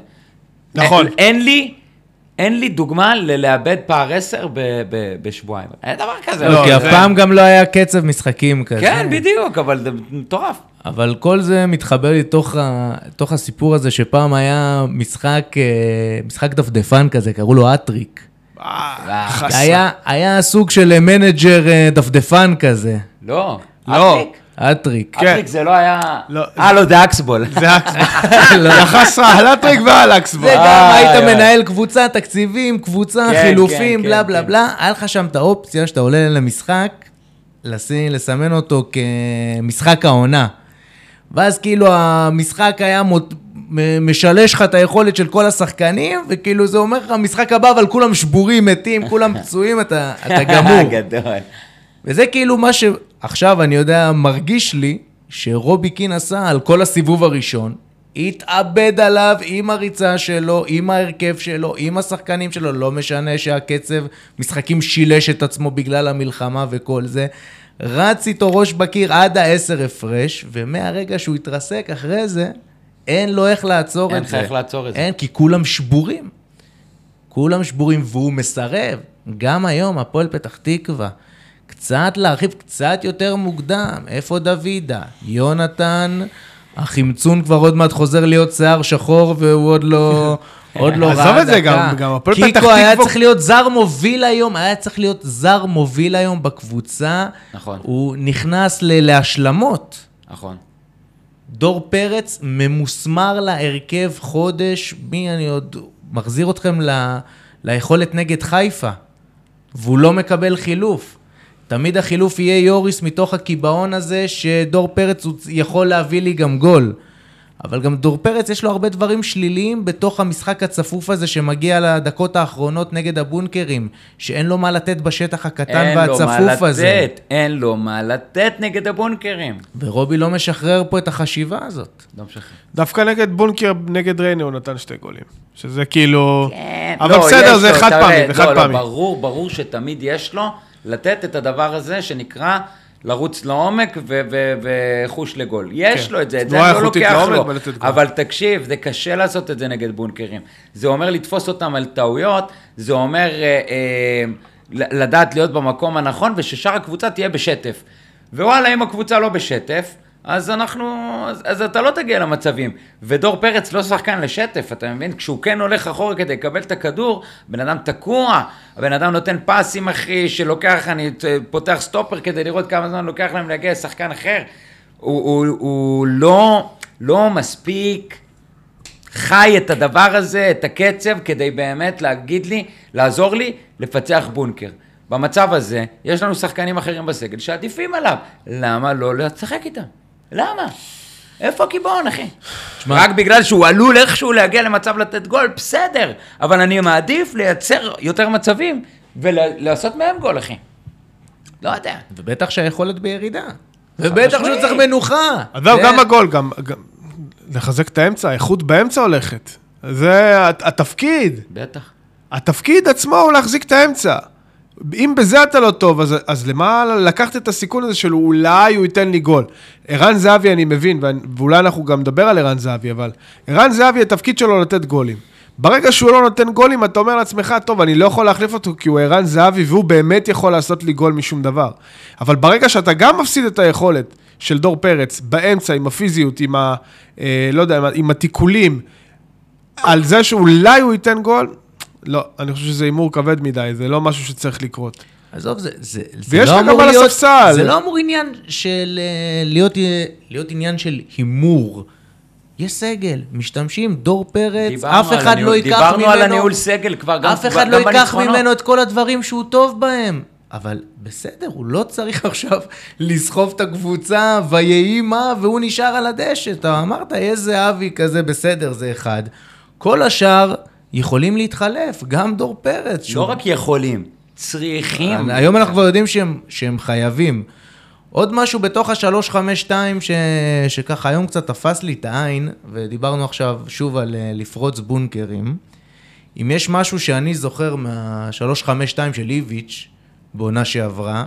נכון. אין, לי, אין לי דוגמה ללאבד פער 10 ב- ב- בשבועיים. אין דבר כזה. לא, כי אף פעם גם לא היה קצב משחקים כזה. כן, בדיוק, אבל זה מטורף. אבל כל זה מתחבר לי תוך, ה... תוך הסיפור הזה שפעם היה משחק, אה, משחק דפדפן כזה, קראו לו אטריק. אה, חסר. היה, היה סוג של מנג'ר אה, דפדפן כזה, לא. לא. אטריק? אטריק. כן. אטריק זה לא היה... לא. אה, לא, זה אקסבול. זה היה חסרה, הלטריק והלקס זה בו. גם אה, היית יאללה. מנהל קבוצה, תקציבים, קבוצה, כן, חילופים, כן, בלה כן, בלה כן. בלה, היה לך שם את האופציה שאתה עולה למשחק, לשים, לסמן אותו כמשחק העונה. ואז כאילו המשחק היה משלש לך את היכולת של כל השחקנים, וכאילו זה אומר לך, משחק הבא, אבל כולם שבורים, מתים, כולם פצועים, אתה, גמור. גדול. וזה כאילו מה שעכשיו אני יודע, מרגיש לי, שרובי קין עשה על כל הסיבוב הראשון, התאבד עליו עם הריצה שלו, עם ההרכב שלו, עם השחקנים שלו, לא משנה שהקצב משחקים שילש את עצמו בגלל המלחמה וכל זה. רץ איתו ראש בקיר עד העשר הפרש, ומהרגע שהוא התרסק אחרי זה, אין לו איך לעצור אין את לך זה. איך לעצור את זה. אין, כי כולם שבורים. כולם שבורים, והוא מסרב. גם היום, הפועל פתח תקווה, קצת להרחיב, קצת יותר מוקדם. איפה דוידה? יונתן, החמצון כבר עוד מעט חוזר להיות שיער שחור, והוא עוד לא... עוד לא ראה דקה. עזוב את זה, גם- גם הפועל פתח קיקו היה תקווה- צריך להיות זר מוביל היום, היה צריך להיות זר מוביל היום בקבוצה. נכון. הוא נכנס להשלמות. נכון. דור פרץ ממוסמר להרכב חודש, מי אני עוד מחזיר אתכם ל, ליכולת נגד חיפה, והוא לא מקבל חילוף. תמיד החילוף יהיה יוריס מתוך הקיבעון הזה, שדור פרץ הוא יכול להביא לי גם גול. אבל גם דור פרץ יש לו הרבה דברים שליליים בתוך המשחק הצפוף הזה שמגיע לדקות האחרונות נגד הבונקרים, שאין לו מה לתת בשטח הקטן והצפוף הזה. אין לו מה לתת, אין לו מה לתת נגד הבונקרים. ורובי לא משחרר פה את החשיבה הזאת. לא משחרר. דווקא נגד בונקר, נגד ריינה הוא נתן שתי גולים. שזה כאילו... כן, אבל לא, בסדר, זה חד פעמי, זה חד לא, לא, פעמי. ברור, ברור שתמיד יש לו לתת את הדבר הזה שנקרא לרוץ לעומק ו- ו- וחוש לגול. יש כן. לו את זה, את זה אני לא לוקח לעומק לו. אבל תקשיב, זה קשה לעשות את זה נגד בונקרים. זה אומר לתפוס אותם על טעויות, זה אומר אה, אה, לדעת להיות במקום הנכון, וששאר הקבוצה תהיה בשטף. ווואלה, אם הקבוצה לא בשטף, אז אנחנו, אז, אז אתה לא תגיע למצבים. ודור פרץ לא שחקן לשטף, אתה מבין? כשהוא כן הולך אחורה כדי לקבל את הכדור, בן אדם תקוע, הבן אדם נותן פסים, אחי, שלוקח, אני פותח סטופר כדי לראות כמה זמן לוקח להם להגיע לשחקן אחר. הוא, הוא, הוא לא, לא מספיק חי את הדבר הזה, את הקצב, כדי באמת להגיד לי, לעזור לי לפצח בונקר. במצב הזה, יש לנו שחקנים אחרים בסגל שעדיפים עליו. למה לא לשחק איתם? למה? איפה הקיבעון, אחי? תשמע- רק בגלל שהוא עלול איכשהו להגיע למצב לתת גול, בסדר. אבל אני מעדיף לייצר יותר מצבים ולעשות מהם גול, אחי. לא יודע. ובטח שהיכולת בירידה. ובטח שהוא. צריך מנוחה. אז זהו, זה- גם הגול, גם... גם- לחזק את האמצע, האיכות באמצע הולכת. זה הת- התפקיד. בטח. התפקיד עצמו הוא להחזיק את האמצע. אם בזה אתה לא טוב, אז, אז למה לקחת את הסיכון הזה של אולי הוא ייתן לי גול? ערן זהבי אני מבין, ואולי אנחנו גם נדבר על ערן זהבי, אבל ערן זהבי, התפקיד שלו לתת גולים. ברגע שהוא לא נותן גולים, אתה אומר לעצמך, טוב, אני לא יכול להחליף אותו כי הוא ערן זהבי והוא באמת יכול לעשות לי גול משום דבר. אבל ברגע שאתה גם מפסיד את היכולת של דור פרץ באמצע, עם הפיזיות, עם ה... אה, לא יודע, עם התיקולים, על זה שאולי הוא ייתן גול, לא, אני חושב שזה הימור כבד מדי, זה לא משהו שצריך לקרות. עזוב, זה, זה, זה ויש לא לך גם אמור על להיות, הספסל. זה לא אמור עניין של אה, להיות, אה, להיות עניין של הימור. יש סגל, משתמשים, דור פרץ, אף אחד הניהול- לא ייקח ממנו... דיברנו על הניהול סגל כבר, גם אף אחד גם לא ייקח בניצחונות. ממנו את כל הדברים שהוא טוב בהם. אבל בסדר, הוא לא צריך עכשיו לסחוב את הקבוצה ויהי מה, והוא נשאר על הדשא. אתה אמרת, יש זהבי כזה, בסדר, זה אחד. כל השאר יכולים להתחלף, גם דור פרץ. לא שהוא- רק יכולים, צריכים. היום אנחנו כבר יודעים שהם, שהם חייבים. עוד משהו בתוך ה-352 ש... שככה היום קצת תפס לי את העין, ודיברנו עכשיו שוב על אה, לפרוץ בונקרים. אם יש משהו שאני זוכר מה-352 של איביץ' בעונה שעברה,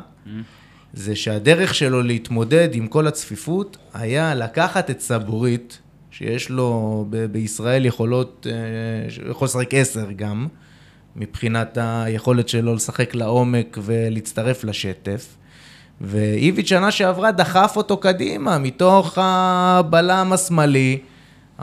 זה שהדרך שלו להתמודד עם כל הצפיפות היה לקחת את סבורית, שיש לו ב- בישראל יכולות, אה, יכול לשחק עשר גם, מבחינת היכולת שלו לשחק לעומק ולהצטרף לשטף. ואיביץ' שנה שעברה דחף אותו קדימה, מתוך הבלם השמאלי.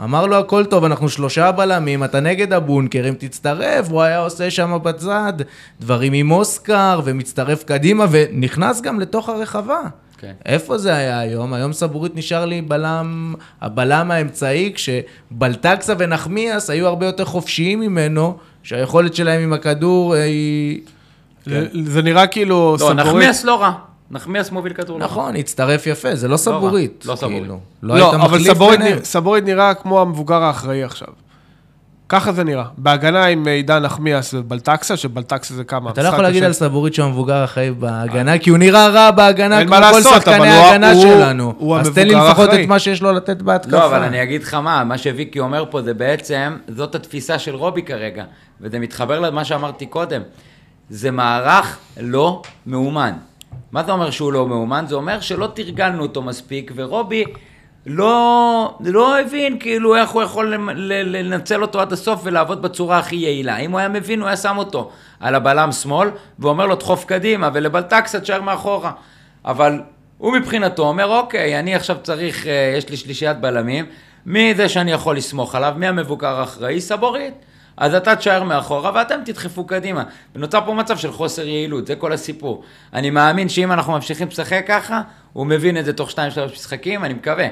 אמר לו, הכל טוב, אנחנו שלושה בלמים, אתה נגד הבונקר, אם תצטרף, הוא היה עושה שם בצד דברים עם אוסקר, ומצטרף קדימה, ונכנס גם לתוך הרחבה. כן. איפה זה היה היום? היום סבורית נשאר לי בלם, הבלם האמצעי, כשבלטקסה ונחמיאס היו הרבה יותר חופשיים ממנו, שהיכולת שלהם עם הכדור אה, היא... זה נראה כאילו לא, סבורית. נחמיאס לא רע. נחמיאס מוביל כדור. לא. נכון, הצטרף יפה, זה לא סבורית. לא סבורית. כאילו. לא, היית אבל מחליף סבורית ביניהם. נראה- סבורית נראה כמו המבוגר האחראי עכשיו. ככה זה נראה. בהגנה עם עידן נחמיאס ובלטקסה, שבלטקסה זה כמה? אתה לא יכול להגיד. על סבורית שהוא המבוגר החיים בהגנה, כי הוא נראה רע בהגנה כמו כל שחקני ההגנה שלנו. הוא אז תן לי לפחות. את מה שיש לו לתת בהתקפה. לא, אבל אני אגיד לך מה, מה שוויקי אומר פה זה בעצם, זאת התפיסה של רובי כרגע, וזה מתחבר למה שאמרתי קודם. זה מערך לא מאומן. מה זה אומר שהוא לא מאומן? זה אומר שלא תרגלנו אותו מספיק, ורובי לא, לא הבין כאילו איך הוא יכול לנצל אותו עד הסוף ולעבוד בצורה הכי יעילה. אם הוא היה מבין, הוא היה שם אותו על הבלם שמאל, ואומר לו דחוף קדימה, ולבלטקסה תשאר מאחורה. אבל הוא מבחינתו אומר, אוקיי, אני עכשיו צריך, אה, יש לי שלישיית בלמים, מי זה שאני יכול לסמוך עליו? מי המבוקר האחראי? סבורית. אז אתה תשאר מאחורה ואתם תדחפו קדימה. ונוצר פה מצב של חוסר יעילות, זה כל הסיפור. אני מאמין שאם אנחנו ממשיכים לשחק ככה, הוא מבין את זה תוך 2-3 משחקים, אני מקווה.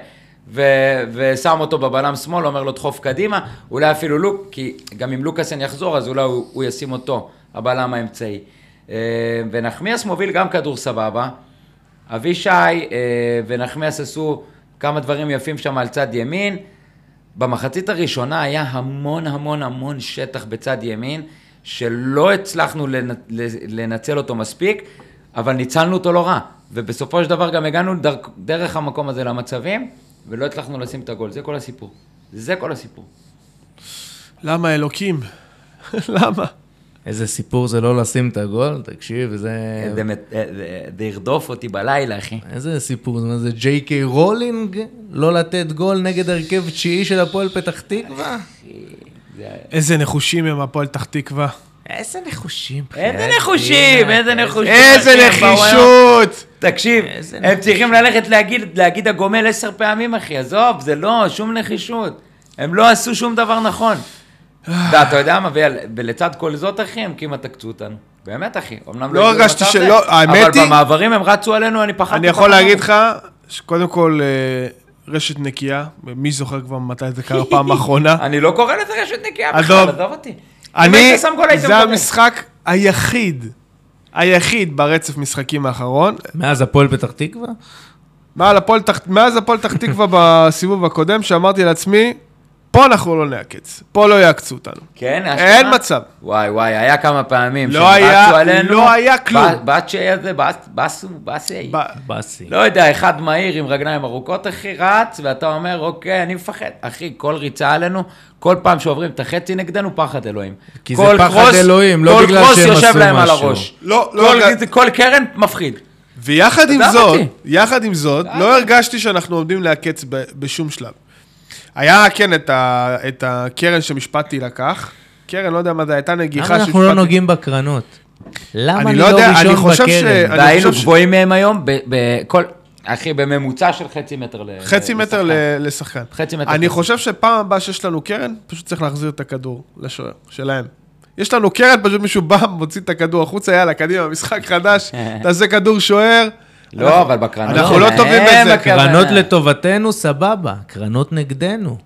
ו- ושם אותו בבלם שמאל, אומר לו דחוף קדימה, אולי אפילו לוק, כי גם אם לוקאסן יחזור, אז אולי הוא, הוא ישים אותו, הבלם האמצעי. אה, ונחמיאס מוביל גם כדור סבבה. אבישי אה, ונחמיאס עשו כמה דברים יפים שם על צד ימין. במחצית הראשונה היה המון המון המון שטח בצד ימין, שלא הצלחנו לנ- לנצל אותו מספיק, אבל ניצלנו אותו לא רע. ובסופו של דבר גם הגענו דרך המקום הזה למצבים, ולא הצלחנו לשים את הגול. זה כל הסיפור. זה כל הסיפור. למה אלוקים? למה? איזה סיפור זה לא לשים את הגול, תקשיב, זה... זה מת- זה- זה ירדוף אותי בלילה, אחי. איזה סיפור, זה מה זה ג'יי קיי רולינג? לא לתת גול נגד הרכב תשיעי של הפועל פתח תקווה? זה- איזה נחושים הם הפועל פתח תקווה. איזה נחושים. איזה בחייאת נחושים. איזה נחושים. איזה. נחישות! תקשיב, הם. צריכים ללכת להגיד, להגיד הגומל עשר פעמים, אחי, עזוב, זה לא, שום נחישות. הם לא עשו שום דבר נכון. אתה אתה יודע מה, ולצד כל זאת, אחי, הם כמעט עקצו אותנו. באמת, אחי. אמנם לא הגיעו הרגשתי שלא- האמת היא- אבל במעברים הם רצו עלינו, אני פחדתי. אני יכול להגיד. לך, שקודם כל, אה, רשת נקייה, מי זוכר כבר מתי זה קרה פעם אחרונה? אני לא קורא לזה רשת נקייה. בכלל, עזוב אותי. אני, זה. המשחק היחיד, היחיד ברצף משחקים האחרון. מאז הפועל פתח תקווה? מאז הפועל פתח תקווה בסיבוב הקודם, שאמרתי לעצמי, פה אנחנו לא נעקץ, פה לא יעקצו אותנו. כן, אין? מצב. וואי וואי, היה כמה פעמים לא שהם היה- רצו עלינו. לא היה כלום. באצ'י הזה, בסו, באסי. באסי. לא יודע, אחד מהיר עם רגליים ארוכות, אחי, רץ, ואתה אומר, אוקיי, אני מפחד. אחי, כל ריצה עלינו, כל פעם שעוברים את החצי נגדנו, פחד אלוהים. כי זה כל פחד קרוס- אלוהים, לא כל בגלל קרוס שהם יושב עשו להם על משהו. הראש. לא, לא כל- הרגע- כל קרן מפחיד. ויחד עם זאת. יחד עם זאת, די. לא הרגשתי שאנחנו עומדים לעקץ בשום שלב. היה, כן, את, ה, את הקרן שמשפטי לקח. קרן, לא יודע מה זה, הייתה נגיחה למה אנחנו לא נוגעים בקרנות? למה אני אני לא לא יודע, אני ראשון חושב ש- בקרן? אני והיינו חושב ש- גבוהים מהם היום, בכל... אחי, בממוצע של חצי מטר ל- חצי מטר לשחקן. לשחקן. חצי מטר אני לשחקן. חושב שפעם הבאה שיש לנו קרן, פשוט צריך להחזיר את הכדור לשוער שלהם. יש לנו קרן, פשוט מישהו בא, מוציא את הכדור החוצה, יאללה, קדימה, משחק חדש, תעשה כדור שוער. לא, אבל בקרנות אנחנו לא טובים בזה. הכוונה. קרנות לטובתנו, סבבה. קרנות נגדנו.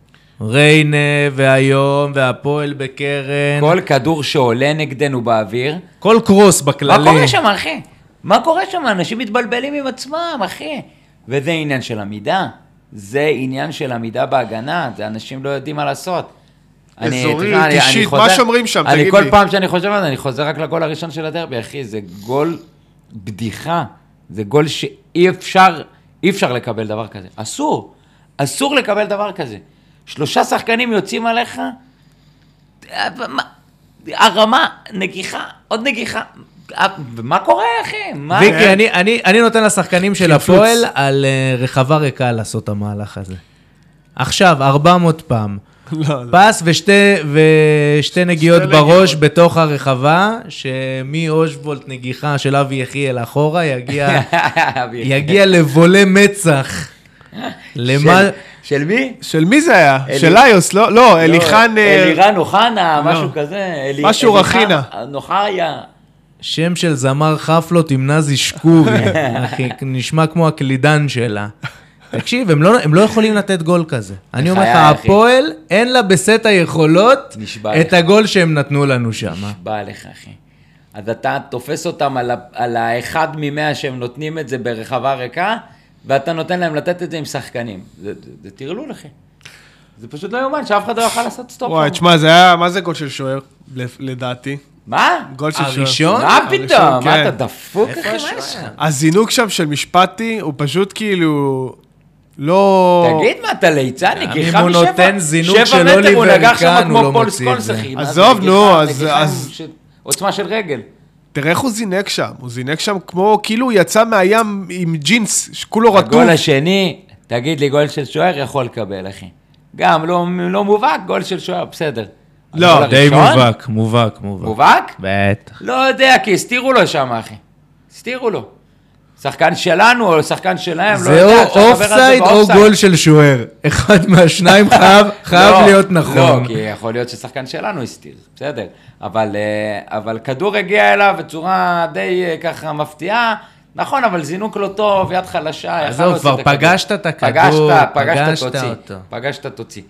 ריינה, והיום, והפועל בקרן. כל כדור שעולה נגדנו באוויר, כל קרוס מה בכללי. קורה שם, אחי? מה קורה שם? אנשים מתבלבלים עם עצמם, אחי. וזה עניין של עמידה. זה עניין של עמידה בהגנה, זה אנשים לא יודעים מה לעשות. אני- אזורית, אני- אני אישית, מה שומרים שם? אני תגיד כל לי. פעם שאני חושב על זה, אני חוזר רק לגול הראשון של הדרבי, אחי, זה גול בדיחה. זה גול שאי אפשר, אי אפשר לקבל דבר כזה. אסור. אסור לקבל דבר כזה. שלושה שחקנים יוצאים עליך, מה- הרמה, נגיחה, עוד נגיחה. ומה קורה, אחי? מה? ויקי, אני- אני אני נותן לשחקנים של. הפועל על אה, רחבה ריקה לעשות את המהלך הזה. עכשיו, 400 פעם. לא, לא. פס ושתי, ושתי נגיעות בראש נגיעות. בתוך הרחבה, שמאושוולט נגיחה של אבי יחיאל אחורה, יגיע, יגיע לבולה מצח. למה... של- של מי? של מי זה היה? אלי- של איוס, לא? לא, אליחן... לא, אה, אלירן אוחנה, משהו. כזה. אלי- משהו אליחן רכינה. נוחריה. שם של זמר חפלות עם נזי שקורי, אחי, נשמע כמו הקלידן שלה. תקשיב, הם לא, הם לא יכולים לתת גול כזה. אני אומר לך. הפועל, אין לה בסט היכולות נשבע את לך. הגול שהם נתנו לנו שם. בא לך, אחי. אז אתה תופס אותם על, ה- על האחד ממאה שהם נותנים את זה ברחבה ריקה, ואתה נותן להם לתת את זה עם שחקנים. זה, זה, זה טרלול, אחי. זה פשוט לא יאומן שאף אחד לא יוכל לעשות סטופ. וואי. תשמע, זה היה, מה זה גול של שוער? לדעתי. מה? גול של שוער. הראשון? מה פתאום? מה כן. אתה דפוק, איפה אחי? מה השוער? יש לך? הזינוק שם של משפטי, הוא פשוט כאילו... לא... תגיד מה, אתה ליצן, נגיחה אם הוא משבע? נותן זינוק שבע של מטר, הוא לא מוציא את זה. עזוב, נו, אז- עוצמה של רגל. תראה איך הוא זינק שם. הוא זינק שם כמו, כאילו הוא יצא מהים עם ג'ינס, שכולו רטוב. הגול השני, תגיד לי, גול של שוער יכול לקבל, אחי. גם לא, לא מובהק, גול של שוער, בסדר. לא, די הראשון? מובהק, מובהק, מובהק. מובהק? בטח. לא יודע, כי הסתירו לו שם, אחי. הסתירו לו. שחקן שלנו או שחקן שלהם, לא זה יודע. או אפשר לדבר על זה אופסייד או. גול של שוער. אחד מהשניים חייב חייב לא, להיות נכון. לא, כי יכול להיות ששחקן שלנו הסתיר, בסדר. אבל, אה, אבל כדור הגיע אליו בצורה די אה, ככה מפתיעה, נכון, אבל זינוק לא טוב, יד חלשה, יכל עזוב, כבר. פגשת את הכדור, פגשת, פגשת, פגשת תוציא. אותו. פגשת, תוציא.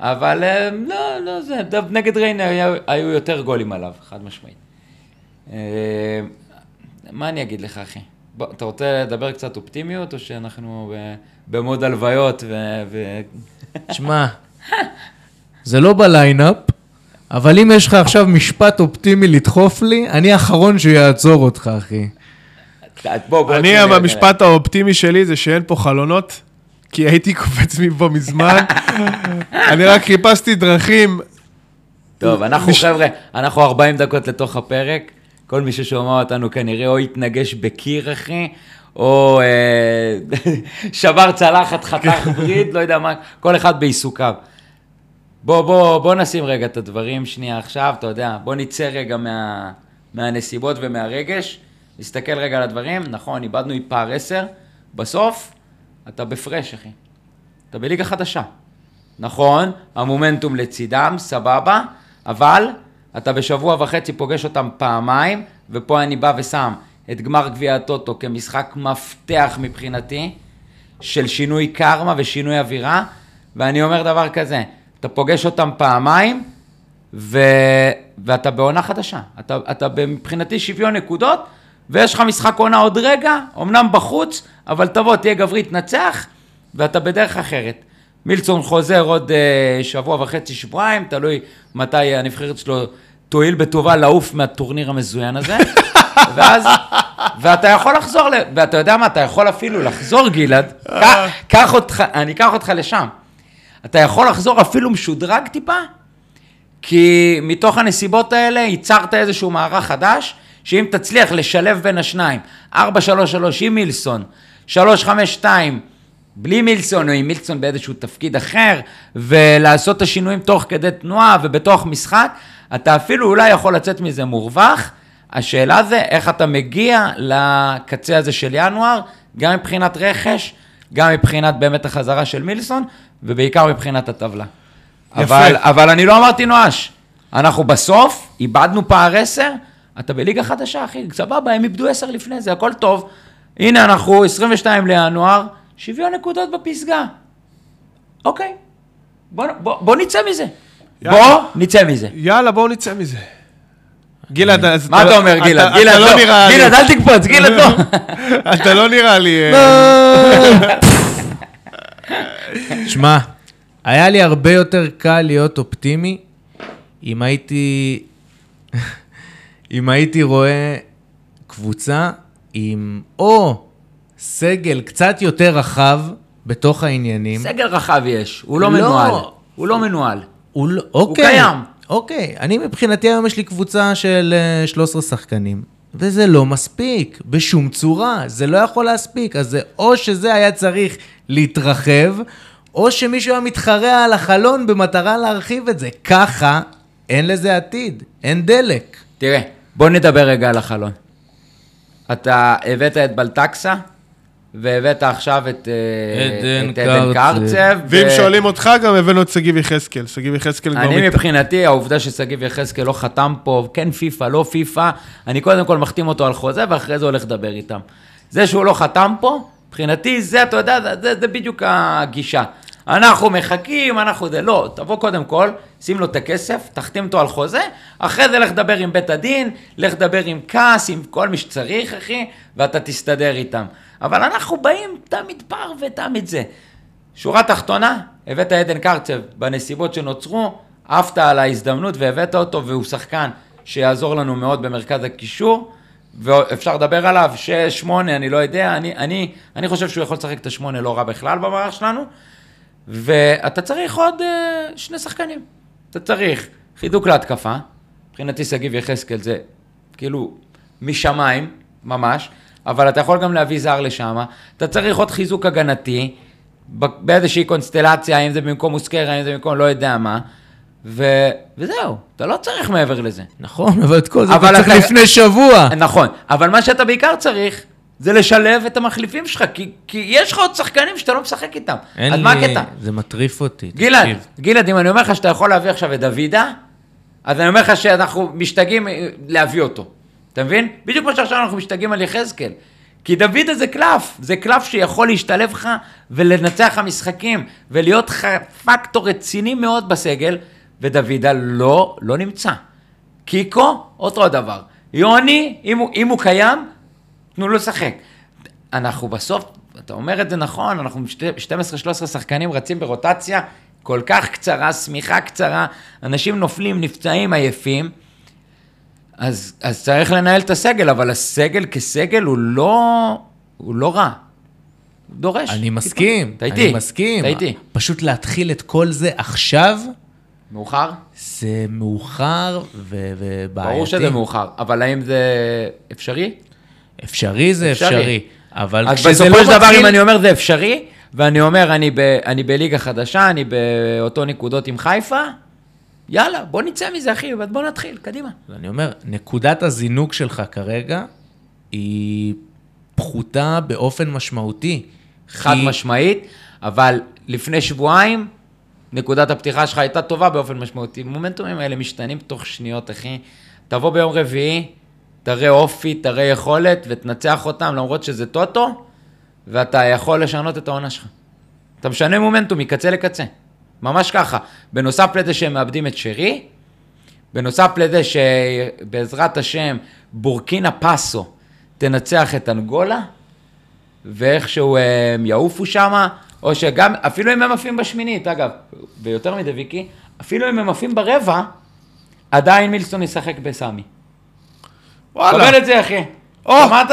אבל אה, לא, לא זה, נגד ריינה היו, יותר גולים עליו, חד משמעית. מה אני אגיד לך, אחי? בוא, אתה רוצה לדבר קצת אופטימיות, או שאנחנו ב- במוד הלוויות ו... ו... תשמע, זה לא בליינאפ, אבל אם יש לך עכשיו משפט אופטימי לדחוף לי, אני האחרון שיעצור אותך, אחי. בוא, בוא, אני, המשפט האופטימי שלי זה שאין פה חלונות, כי הייתי קופץ מפה מזמן. אני רק חיפשתי דרכים. טוב, אנחנו חבר'ה, אנחנו 40 דקות לתוך הפרק. כל מי ששומע אותנו כנראה או התנגש בקיר, אחי, או אה, שבר צלחת, חתך וריד, לא יודע מה, כל אחד בעיסוקיו. בוא, בוא, בוא נשים רגע את הדברים שנייה עכשיו, אתה יודע, בוא נצא רגע מה, מהנסיבות ומהרגש, נסתכל רגע על הדברים, נכון, איבדנו עם פער 10, בסוף, אתה בפרש, אחי. אתה בליגה חדשה. נכון, המומנטום לצידם, סבבה, אבל אתה בשבוע וחצי פוגש אותם פעמיים, ופה אני בא ושם את גמר גביע הטוטו כמשחק מפתח מבחינתי, של שינוי קרמה ושינוי אווירה, ואני אומר דבר כזה, אתה פוגש אותם פעמיים, ו... ואתה בעונה חדשה. אתה, אתה מבחינתי שוויון נקודות, ויש לך משחק עונה עוד רגע, אמנם בחוץ, אבל תבוא, תהיה גברי, תנצח, ואתה בדרך אחרת. מילצון חוזר עוד uh, שבוע וחצי, שבועיים, תלוי מתי הנבחרת שלו תואיל בטובה לעוף מהטורניר המזוין הזה, ואז, ואתה יכול לחזור, ל... ואתה יודע מה, אתה יכול אפילו לחזור, גלעד, קח- קח אותך, אני אקח אותך לשם. אתה יכול לחזור אפילו משודרג טיפה, כי מתוך הנסיבות האלה ייצרת איזשהו מערך חדש, שאם תצליח לשלב בין השניים, 4-3-3 עם מילסון, 3-5-2 בלי מילסון או עם מילסון באיזשהו תפקיד אחר, ולעשות את השינויים תוך כדי תנועה ובתוך משחק, אתה אפילו אולי יכול לצאת מזה מורווח. השאלה זה איך אתה מגיע לקצה הזה של ינואר, גם מבחינת רכש, גם מבחינת באמת החזרה של מילסון, ובעיקר מבחינת הטבלה. יפה. אבל, אבל אני לא אמרתי נואש. אנחנו בסוף איבדנו פער 10, אתה בליגה חדשה, אחי, סבבה, הם איבדו 10 לפני זה, הכל טוב. הנה אנחנו 22 לינואר, שוויון נקודות בפסגה. אוקיי, בוא, בוא, בוא נצא מזה. יאללה. בוא נצא מזה. יאללה, בואו נצא מזה. גלעד, אז מה אתה אומר, גלעד? אתה- גלעד אתה לא, נראה לי- גלעד, אל תקפוץ, גלעד לא. אתה לא נראה לי... אה, שמע, היה לי הרבה יותר קל להיות אופטימי אם הייתי... אם הייתי רואה קבוצה עם או סגל קצת יותר רחב בתוך העניינים. סגל רחב יש, הוא לא לא. מנוהל. הוא לא מנוהל. הוא לא, אוקיי. קיים. אוקיי, אני מבחינתי היום יש לי קבוצה של אה, 13 שחקנים, וזה לא מספיק, בשום צורה, זה לא יכול להספיק. אז זה או שזה היה צריך להתרחב, או שמישהו היה מתחרע על החלון במטרה להרחיב את זה. ככה, אין לזה עתיד, אין דלק. תראה, בוא נדבר רגע על החלון. אתה הבאת את בלטקסה, והבאת עכשיו את אה, עדן קרצב. ואם ו- שואלים אותך, גם הבאנו את שגיב יחזקאל. שגיב יחזקאל כבר... אני מבחינתי, העובדה ששגיב יחזקאל לא חתם פה, כן פיפא, לא פיפא, אני קודם כל מחתים אותו על חוזה, ואחרי זה הולך לדבר איתם. זה שהוא לא חתם פה, מבחינתי, זה, אתה יודע, זה, זה, זה בדיוק הגישה. אנחנו מחכים, אנחנו זה, לא, תבוא קודם כל, שים לו את הכסף, תחתים אותו על חוזה, אחרי זה לך לדבר עם בית הדין, לך לדבר עם כעס, עם כל מי שצריך, אחי, ואתה תסתדר איתם. אבל אנחנו באים, תמיד פער ותמיד זה. שורה תחתונה, הבאת עדן קרצב בנסיבות שנוצרו, עפת על ההזדמנות והבאת אותו, והוא שחקן שיעזור לנו מאוד במרכז הקישור, ואפשר לדבר עליו, שש, שמונה, אני לא יודע, אני, אני, אני חושב שהוא יכול לשחק את השמונה לא רע בכלל במערך שלנו, ואתה צריך עוד uh, שני שחקנים. אתה צריך חידוק להתקפה, מבחינתי שגיב יחזקאל זה כאילו משמיים, ממש, אבל אתה יכול גם להביא זר לשם, אתה צריך עוד חיזוק הגנתי, באיזושהי קונסטלציה, האם זה במקום מוסקרה, האם זה במקום לא יודע מה, ו... וזהו, אתה לא צריך מעבר לזה. נכון, אבל את כל זה אתה צריך אתה- לפני שבוע. נכון, אבל מה שאתה בעיקר צריך, זה לשלב את המחליפים שלך, כי, כי יש לך עוד שחקנים שאתה לא משחק איתם. אין אז לי... מה הקטע? זה מטריף אותי. גלעד, תקשיב. גלעד, אם אני אומר לך שאתה יכול להביא עכשיו את דוידה, אז אני אומר לך שאנחנו משתגעים אה, להביא אותו. אתה מבין? בדיוק כמו שעכשיו אנחנו משתגעים על יחזקאל. כי דוידה זה קלף, זה קלף שיכול להשתלב לך ולנצח לך משחקים, ולהיות לך פקטור רציני מאוד בסגל, ודוידה לא, לא נמצא. קיקו, אותו דבר. יוני, אם הוא, אם הוא קיים, תנו לו לשחק. אנחנו בסוף, אתה אומר את זה נכון, אנחנו 12-13 שחקנים רצים ברוטציה כל כך קצרה, שמיכה קצרה, אנשים נופלים, נפצעים, עייפים. אז, אז צריך לנהל את הסגל, אבל הסגל כסגל הוא לא, הוא לא רע. הוא דורש. אני מסכים, אתה איתי. אני מסכים. אתה איתי. פשוט להתחיל את כל זה עכשיו, מאוחר? זה מאוחר ו- ובעייתי. ברור שזה מאוחר, אבל האם זה אפשרי? אפשרי זה אפשרי. אפשרי, אבל אז כשזה בסופו לא של דבר, מתחיל... אם אני אומר זה אפשרי, ואני אומר אני, ב, אני בליגה חדשה, אני באותו נקודות עם חיפה, יאללה, בוא נצא מזה, אחי, בוא נתחיל, קדימה. אני אומר, נקודת הזינוק שלך כרגע היא פחותה באופן משמעותי. חד כי- משמעית, אבל לפני שבועיים, נקודת הפתיחה שלך הייתה טובה באופן משמעותי. מומנטומים האלה משתנים תוך שניות, אחי. תבוא ביום רביעי, תראה אופי, תראה יכולת, ותנצח אותם, למרות שזה טוטו, ואתה יכול לשנות את העונה שלך. אתה משנה מומנטום מקצה לקצה. ממש ככה. בנוסף לזה שהם מאבדים את שרי, בנוסף לזה שבעזרת השם בורקינה פאסו תנצח את אנגולה, ואיכשהו הם יעופו שמה, או שגם, אפילו אם הם עפים בשמינית, אגב, ויותר מזה ויקי, אפילו אם הם עפים ברבע, עדיין מילסון ישחק בסמי. וואלה. קבל את זה, אחי. או. שמעת?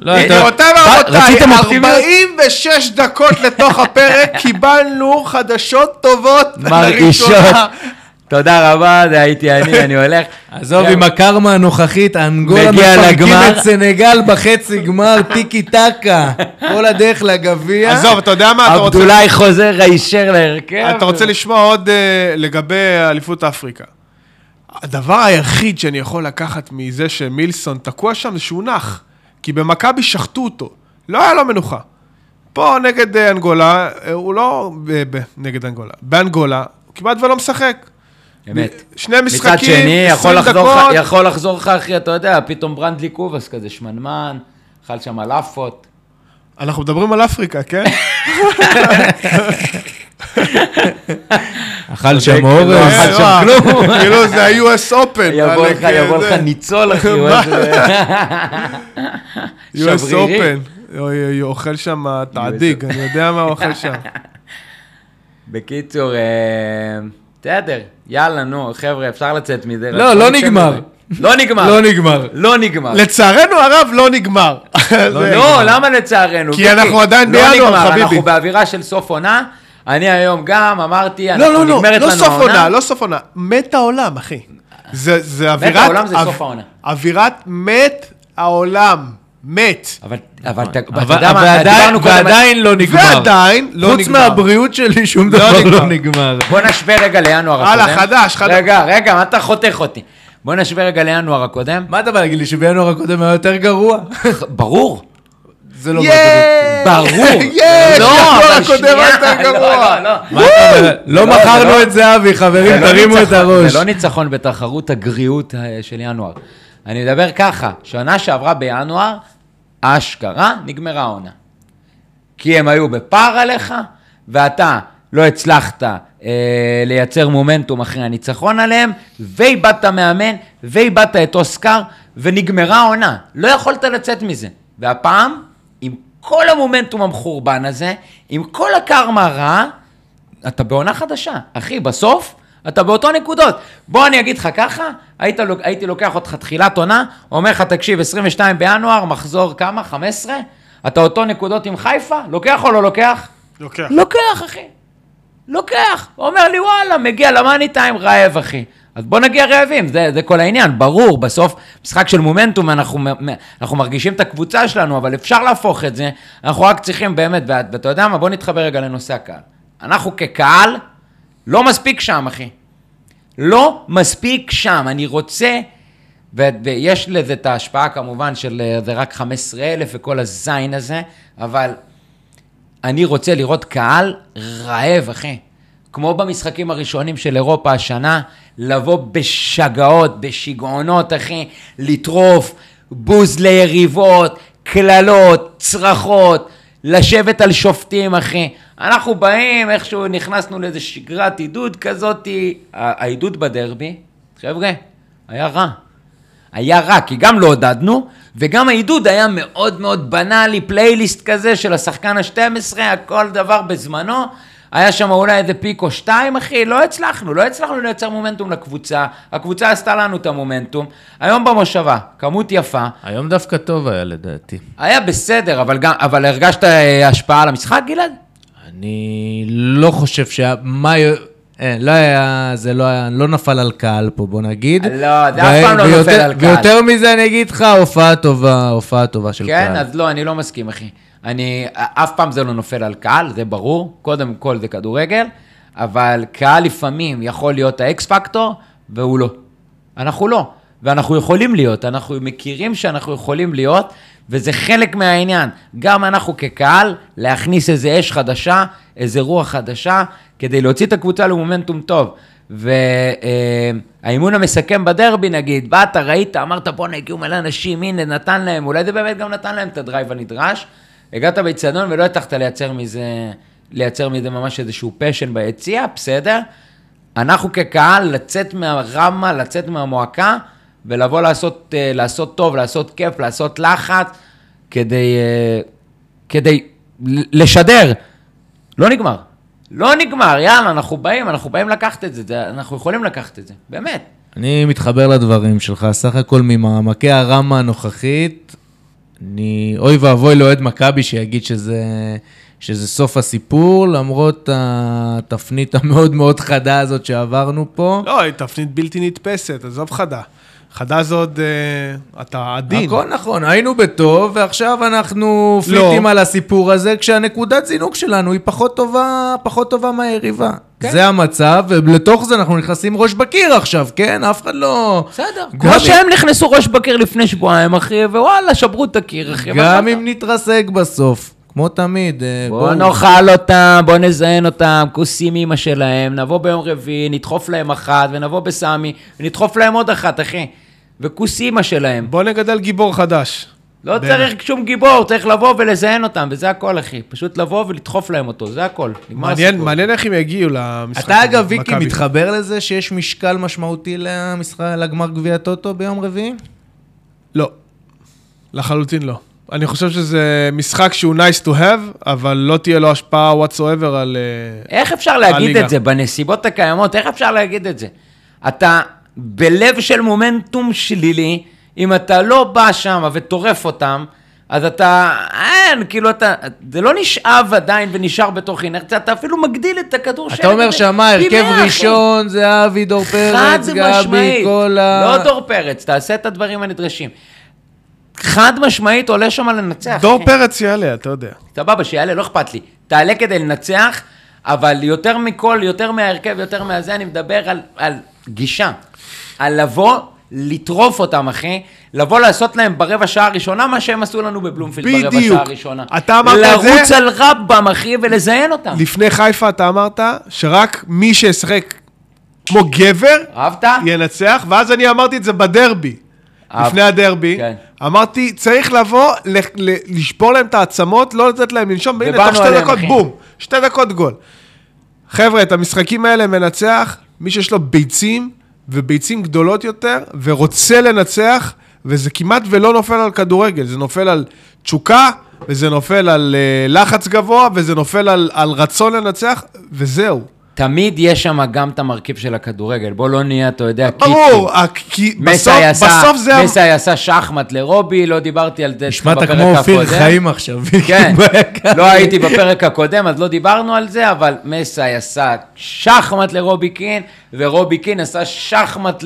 לא, הנה, אתה- גבירותיי ורבותיי, רציתם אופטימיות? 46 דקות לתוך הפרק, קיבלנו חדשות טובות. מרעישות. לראשונה. תודה רבה, זה הייתי אני, אני הולך. עזוב. עם הקרמה הנוכחית, אנגולה מפרקים. את סנגל בחצי גמר, טיקי טקה. כל הדרך לגביע. עזוב, אתה יודע מה, אתה רוצה... עבדולאי חוזר הישר להרכב. אתה רוצה לשמוע עוד אה, לגבי אליפות אפריקה. הדבר היחיד שאני יכול לקחת מזה שמילסון תקוע שם זה שהוא נח. כי במכבי שחטו אותו. לא היה לו מנוחה. פה נגד אה, אנגולה, אה, הוא לא... ב- ב- נגד אנגולה. באנגולה, הוא כמעט ולא משחק. אמת. שני משחקים, מצד שני, יכול 20 לחזור, לך, דקות. יכול לחזור לך, אחי, אתה יודע, פתאום ברנדלי קובאס כזה, שמנמן, אכל שם לאפות. אנחנו מדברים על אפריקה, כן? אכל שם לא אורז. אכל שם אה, כלום. כאילו זה ה-US Open. יבוא לך, יבוא. לך ניצול, אחי. US. Open. אוכל שם תעדיג, אני יודע מה הוא אוכל שם. בקיצור, אה, בסדר, יאללה, נו, חבר'ה, אפשר לצאת מזה. לא, לא נגמר. לא נגמר. לא נגמר. לא נגמר. לצערנו הרב לא נגמר. זה- לא, למה לצערנו? כי? אנחנו עדיין לא בינואר, נגמר, חביבי. אנחנו באווירה של סוף עונה. אני היום גם אמרתי, לא, אנחנו לא, לא, נגמרת לא לנו סוף העונה. עונה, לא סוף עונה. מת העולם, אחי. זה אווירת... העולם זה סוף העונה. אווירת מת העולם. מת. אבל, אבל, אתה יודע מה, דיברנו קודם ועדיין לא נגמר. ועדיין לא חוץ נגמר. מהבריאות שלי, שום לא דבר נגמר. לא נגמר. בוא נשווה רגע לינואר הקודם. הלאה, חדש, חדש. רגע, רגע, מה אתה חותך אותי? בוא נשווה רגע לינואר הקודם. מה אתה בא להגיד לי, שבינואר הקודם היה יותר גרוע? ברור. זה לא... ברור. יש! לא, הקודם שנייה, יותר גרוע. לא, לא, לא. לא מכרנו את זה, אבי, חברים, תרימו את הראש. זה לא ניצחון בתחרות הגריעות אה, של ינואר. אני מדבר ככה, שנה שעברה בינואר, אשכרה, נגמרה העונה. כי הם היו בפער עליך, ואתה לא הצלחת לייצר מומנטום אחרי הניצחון עליהם, ואיבדת מאמן, ואיבדת את אוסקר, ונגמרה העונה. לא יכולת לצאת מזה. והפעם, עם כל המומנטום המחורבן הזה, עם כל הקרמה הרעה, אתה בעונה חדשה. אחי, בסוף, אתה באותו נקודות. בוא אני אגיד לך ככה, היית, הייתי לוקח אותך תחילת עונה, אומר לך, תקשיב, 22 בינואר, מחזור כמה? 15? אתה אותו נקודות עם חיפה? לוקח או לא לוקח? לוקח. לוקח, אחי. לוקח. אומר לי, וואלה, מגיע למאני טיים רעב, אחי. אז בוא נגיע רעבים, זה, זה כל העניין, ברור, בסוף משחק של מומנטום, אנחנו, אנחנו מרגישים את הקבוצה שלנו, אבל אפשר להפוך את זה, אנחנו רק צריכים באמת, ואת- ואתה יודע מה, בוא נתחבר רגע לנושא הקהל. אנחנו כקהל לא מספיק שם, אחי. לא מספיק שם, אני רוצה, ו- ויש לזה את ההשפעה כמובן של אה, זה רק 15,000 וכל הזין הזה, אבל אני רוצה לראות קהל רעב, אחי. כמו במשחקים הראשונים של אירופה השנה, לבוא בשגעות, בשיגעונות, אחי, לטרוף, בוז ליריבות, קללות, צרחות, לשבת על שופטים, אחי. אנחנו באים, איכשהו נכנסנו לאיזה שגרת עידוד כזאתי. העידוד בדרבי, חבר'ה, היה רע. היה רע, כי גם לא עודדנו, וגם העידוד היה מאוד מאוד בנאלי, פלייליסט כזה של השחקן ה-12, הכל דבר בזמנו. היה שם אולי איזה פיק או שתיים, אחי, לא הצלחנו, לא הצלחנו לייצר מומנטום לקבוצה. הקבוצה עשתה לנו את המומנטום. היום במושבה, כמות יפה. היום דווקא טוב היה לדעתי. היה בסדר, אבל, גם, אבל הרגשת אה, השפעה על המשחק, גלעד? אני לא חושב שה... מה... אין, לא היה, זה לא היה, לא נפל על קהל פה, בוא נגיד. לא, זה אף פעם לא ויותר, נופל על קהל. ויותר מזה אני אגיד לך, הופעה טובה, הופעה טובה של כן, קהל. אז לא, אני לא מסכים, אחי. אני, אף פעם זה לא נופל על קהל, זה ברור. קודם כל זה כדורגל, אבל קהל לפעמים יכול להיות האקס פקטור, והוא לא. אנחנו לא. ואנחנו יכולים להיות, אנחנו מכירים שאנחנו יכולים להיות, וזה חלק מהעניין. גם אנחנו כקהל, להכניס איזה אש חדשה, איזה רוח חדשה, כדי להוציא את הקבוצה למומנטום טוב. והאימון המסכם בדרבי, נגיד, באת, ראית, אמרת, בואנה, הגיעו מלא אנשים, הנה, נתן להם, אולי זה באמת גם נתן להם את ה drive הנדרש. הגעת באיצטדיון ולא הצלחת לייצר מזה, לייצר מזה ממש איזשהו passion ביציע, בסדר. אנחנו כקהל, לצאת מהרמה, לצאת מהמועקה, ולבוא לעשות, אה, לעשות טוב, לעשות כיף, לעשות לחץ, כדי, אה, כדי לשדר. לא נגמר. לא נגמר, יאללה, אנחנו באים, אנחנו באים לקחת את זה, זה אנחנו יכולים לקחת את זה, באמת. אני מתחבר לדברים שלך, סך הכל ממעמקי הרמה הנוכחית, אני, אוי ואבוי לאוהד מכבי שיגיד שזה, שזה סוף הסיפור, למרות התפנית המאוד מאוד חדה הזאת שעברנו פה. לא, היא תפנית בלתי נתפסת, עזוב חדה. זה עוד, אה, אתה עדין. הכל נכון, היינו בטוב, ועכשיו אנחנו פליטים לא. על הסיפור הזה, כשהנקודת זינוק שלנו היא פחות טובה, פחות טובה מהיריבה. כן. זה המצב, ולתוך זה אנחנו נכנסים ראש בקיר עכשיו, כן? אף אחד לא... בסדר, כמו אם- שהם נכנסו ראש בקיר לפני שבועיים, אחי, ווואלה, שברו את הקיר, אחי. גם. אם נתרסק בסוף, כמו תמיד. אה, בוא בואו- נאכל אותם, בוא נזיין אותם, כוסים אימא שלהם, נבוא ביום רביעי, נדחוף להם אחת, ונבוא בסמי, ונדחוף להם עוד אחת, אחי. וכוס אימא שלהם. בוא נגדל גיבור חדש. לא בערך. צריך שום גיבור, צריך לבוא ולזיין אותם, וזה הכל, אחי. פשוט לבוא ולדחוף להם אותו, זה הכל. מעניין. מעניין איך הם יגיעו למשחק. אתה אגב, ויקי. מתחבר לזה שיש משקל משמעותי למשחק, לגמר גביע הטוטו ביום רביעי? לא, לחלוטין לא. אני חושב שזה משחק שהוא nice to have, אבל לא תהיה לו השפעה whatsoever על... אה, איך אפשר להגיד הליגה. את זה בנסיבות הקיימות? איך אפשר להגיד את זה? אתה בלב של מומנטום שלילי, אם אתה לא בא שם וטורף אותם, אז אתה, אין, כאילו אתה, זה לא נשאב עדיין ונשאר בתוך אינרציה, אתה אפילו מגדיל את הכדור אתה אומר שמה, הרכב ראשון זה אבי, דור פרץ, גבי, כל ה... לא דור פרץ, תעשה את הדברים הנדרשים. חד משמעית עולה שם לנצח. דור אחי. פרץ יעלה, אתה יודע. סבבה, שיעלה, לא אכפת לי. תעלה כדי לנצח, אבל יותר מכל, יותר מההרכב, יותר מהזה, אני מדבר על, על גישה. על לבוא, לטרוף אותם, אחי. לבוא לעשות להם ברבע שעה הראשונה, מה שהם עשו לנו בבלומפילד ברבע בדיוק. שעה הראשונה. אתה אמרת את זה? לרוץ על רמב"ם, אחי, ולזיין אותם. לפני חיפה אתה אמרת שרק מי שישחק כמו גבר אהבת? ינצח, ואז אני אמרתי את זה בדרבי. אהב. לפני הדרבי, כן. אמרתי, צריך לבוא, ל- ל- לשבור להם את העצמות, לא לתת להם לנשום, והנה, תוך שתי עליהם, דקות, אחי. בום, שתי דקות גול. חבר'ה, את המשחקים האלה מנצח מי שיש לו ביצים, וביצים גדולות יותר, ורוצה לנצח, וזה כמעט ולא נופל על כדורגל, זה נופל על תשוקה, וזה נופל על uh, לחץ גבוה, וזה נופל על, על רצון לנצח, וזהו. תמיד יש שם גם את המרכיב של הכדורגל. בוא לא נהיה, אתה יודע, ברור, ה- כי בסוף, בסוף זה... מסי עשה שחמט לרובי, לא דיברתי על זה נשמעת בפרק כמו אופיר הקודם. חיים עכשיו, כן. לא הייתי בפרק הקודם, אז לא דיברנו על זה, אבל מסי עשה שחמט לרובי קין, ורובי קין עשה שחמט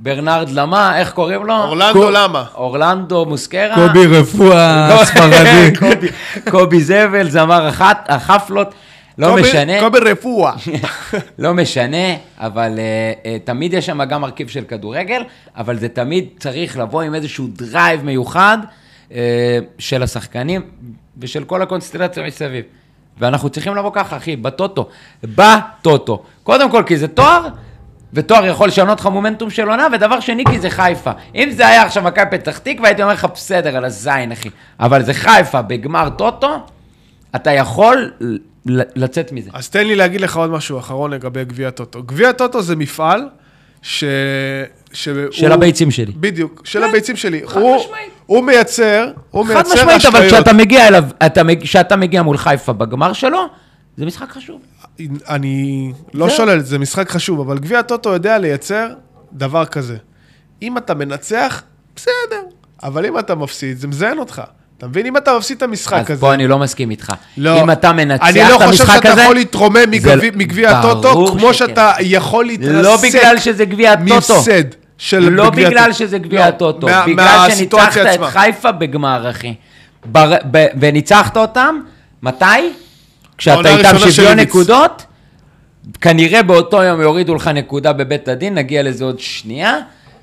לברנרד למה, איך קוראים לו? אורלנדו קו- למה? אורלנדו מוסקרה. קובי רפואה לא, ספרדי. קובי- קובי זבל, זמר החפלות, לא קובי- משנה. קובי רפואה. לא משנה, אבל אה, אה, תמיד יש שם גם מרכיב של כדורגל, אבל זה תמיד צריך לבוא עם איזשהו drive מיוחד אה, של השחקנים ושל כל הקונסטלציה מסביב. ואנחנו צריכים לבוא ככה, אחי, בטוטו. בטוטו. קודם כל, כי זה תואר, ותואר יכול לשנות לך מומנטום של עונה, ודבר שני, כי זה חיפה. אם זה היה עכשיו מכבי פתח תקווה, הייתי אומר לך, בסדר, על הזין, אחי. אבל זה חיפה בגמר טוטו, אתה יכול לצאת מזה. אז תן לי להגיד לך עוד משהו אחרון לגבי גביע טוטו. גביע טוטו זה מפעל ש... שהוא... של הביצים שלי. בדיוק, של כן, הביצים שלי. חד הוא, משמעית. הוא מייצר, הוא מייצר אשליות. חד משמעית, אבל כשאתה מגיע אליו, כשאתה מגיע מול חיפה בגמר שלו, זה משחק חשוב. אני לא שולל, זה משחק חשוב, אבל גביע הטוטו יודע לייצר דבר כזה. אם אתה מנצח, בסדר, אבל אם אתה מפסיד, זה מזיין אותך. אתה מבין? אם אתה מפסיד את המשחק הזה... אז פה אני לא מסכים איתך. לא. אם אתה מנצח את המשחק הזה... אני לא חושב שאתה יכול להתרומם מגביע הטוטו, כמו שאתה יכול להתרסק... לא בגלל שזה גביע הטוטו. מהפסד של גביע הטוטו. לא בגלל שזה גביע לא, הטוטו. בגלל שניצחת את חיפה בגמר, אחי. וניצחת אותם, מתי? כשאתה איתם שוויון נקודות, כנראה באותו יום יורידו לך נקודה בבית הדין, נגיע לזה עוד שנייה,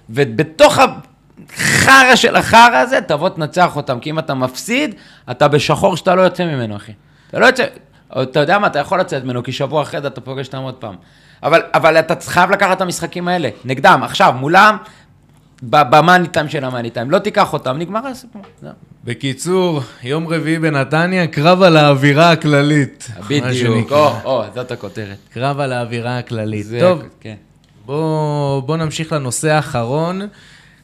ובתוך החרא של החרא הזה, תבוא תנצח אותם, כי אם אתה מפסיד, אתה בשחור שאתה לא יוצא ממנו, אחי. אתה לא יוצא, אתה יודע מה, אתה יכול לצאת ממנו, כי שבוע אחרי זה אתה פוגש אותם עוד פעם. אבל, אבל אתה חייב לקחת את המשחקים האלה, נגדם, עכשיו, מולם, במאני טיים של המאני טיים. לא תיקח אותם, נגמר הסיפור. בקיצור, יום רביעי בנתניה, קרב על האווירה הכללית. בדיוק, או, או, זאת הכותרת. קרב על האווירה הכללית. טוב, כן. בוא, בוא נמשיך לנושא האחרון.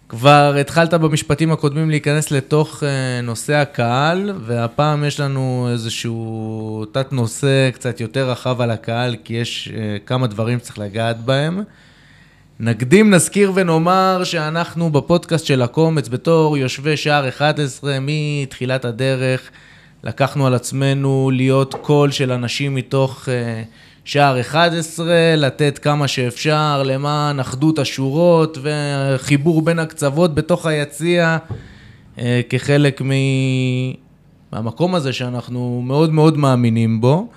כבר התחלת במשפטים הקודמים להיכנס לתוך אה, נושא הקהל, והפעם יש לנו איזשהו תת-נושא קצת יותר רחב על הקהל, כי יש אה, כמה דברים שצריך לגעת בהם. נקדים, נזכיר ונאמר שאנחנו בפודקאסט של הקומץ, בתור יושבי שער 11 מתחילת הדרך, לקחנו על עצמנו להיות קול של אנשים מתוך uh, שער 11, לתת כמה שאפשר למען אחדות השורות וחיבור בין הקצוות בתוך היציע, uh, כחלק. מהמקום הזה שאנחנו מאוד מאוד מאמינים בו.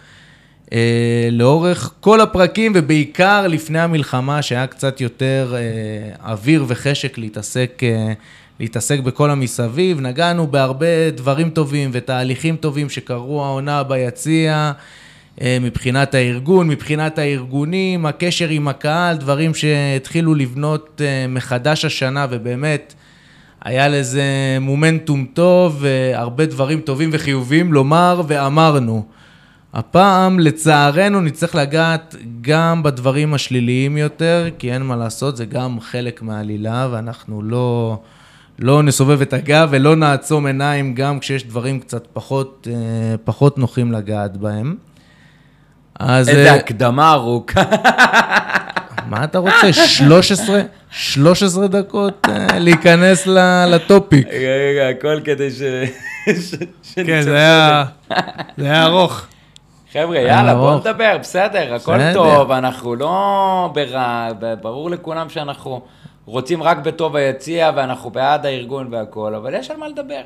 אה, לאורך כל הפרקים, ובעיקר לפני המלחמה, שהיה קצת יותר אה, אוויר וחשק להתעסק, אה, להתעסק בכל המסביב. נגענו בהרבה דברים טובים ותהליכים טובים שקרו העונה ביציע. מבחינת הארגון, מבחינת הארגונים, הקשר עם הקהל, דברים שהתחילו לבנות מחדש השנה, ובאמת היה לזה מומנטום טוב, והרבה דברים טובים וחיוביים לומר ואמרנו. הפעם, לצערנו, נצטרך לגעת גם בדברים השליליים יותר, כי אין מה לעשות, זה גם חלק מהעלילה, ואנחנו לא, לא נסובב את הגב ולא נעצום עיניים גם כשיש דברים קצת פחות, אה, פחות נוחים לגעת בהם. אז... איזה אה, הקדמה ארוכה. מה אתה רוצה? 13? 13 דקות אה, להיכנס לטופיק. רגע, רגע, הכל כדי ש... כן, זה היה ארוך. חבר'ה, יאללה, בואו נדבר, בסדר, הכל. טוב, אנחנו לא ברע, ברור לכולם שאנחנו רוצים רק בטוב היציע, ואנחנו בעד הארגון והכל, אבל יש על מה לדבר.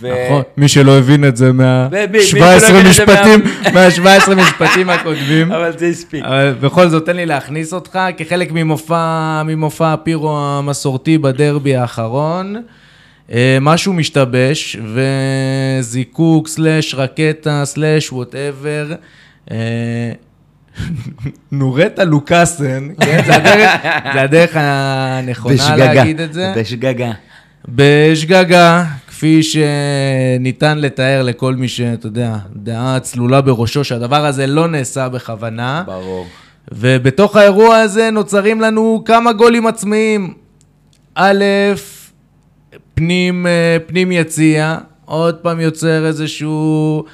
ו... נכון, מי שלא הבין את זה מה-17 לא משפטים, מה-17 משפטים הקודמים. אבל זה הספיק. אבל בכל זאת, תן לי להכניס אותך כחלק ממופע, ממופע ה pyro המסורתי בדרבי האחרון. אה, משהו משתבש, וזיקוק, slash, רקטה, slash, whatever. נורטה לוקאסן, כן? זה הדרך, זה הדרך הנכונה בשגגה, להגיד את זה. בשגגה. בשגגה, כפי שניתן לתאר לכל מי שאתה יודע, דעה צלולה בראשו, שהדבר הזה לא נעשה בכוונה. ברור. ובתוך האירוע הזה נוצרים לנו כמה גולים עצמיים. א', פנים, אה, פנים יציע, עוד פעם יוצר איזשהו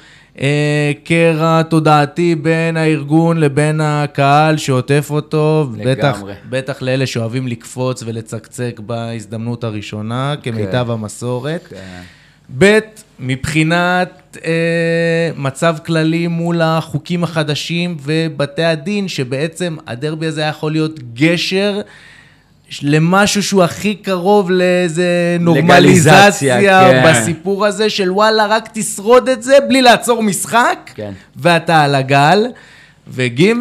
קרע תודעתי בין הארגון לבין הקהל שעוטף אותו. לגמרי. בטח, בטח לאלה שאוהבים לקפוץ ולצקצק בהזדמנות הראשונה, כמיטב כן. המסורת. כן. ב', מבחינת אה, מצב כללי מול החוקים החדשים ובתי הדין, שבעצם הדרבי הזה יכול להיות גשר למשהו שהוא הכי קרוב לאיזה נורמליזציה כן. בסיפור הזה של וואלה, רק תשרוד את זה בלי לעצור משחק, כן. ואתה על הגל. וג',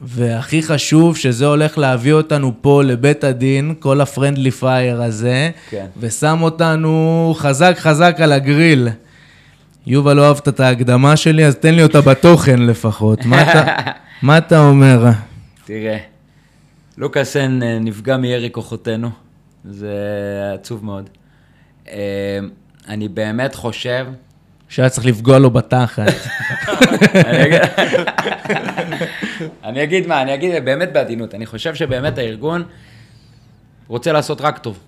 והכי חשוב, שזה הולך להביא אותנו פה לבית הדין, כל הפרנדלי פייר הזה, כן. ושם אותנו חזק חזק על הגריל. יובל לא אהבת את ההקדמה שלי, אז תן לי אותה בתוכן לפחות. מה אתה, מה אתה אומר? תראה. לוקאסן אה, נפגע מירי כוחותינו, זה עצוב מאוד. אה, אני באמת חושב... שהיה צריך לפגוע לו בתחת. אני אגיד מה, אני אגיד באמת בעדינות, אני חושב שבאמת הארגון רוצה לעשות רק טוב.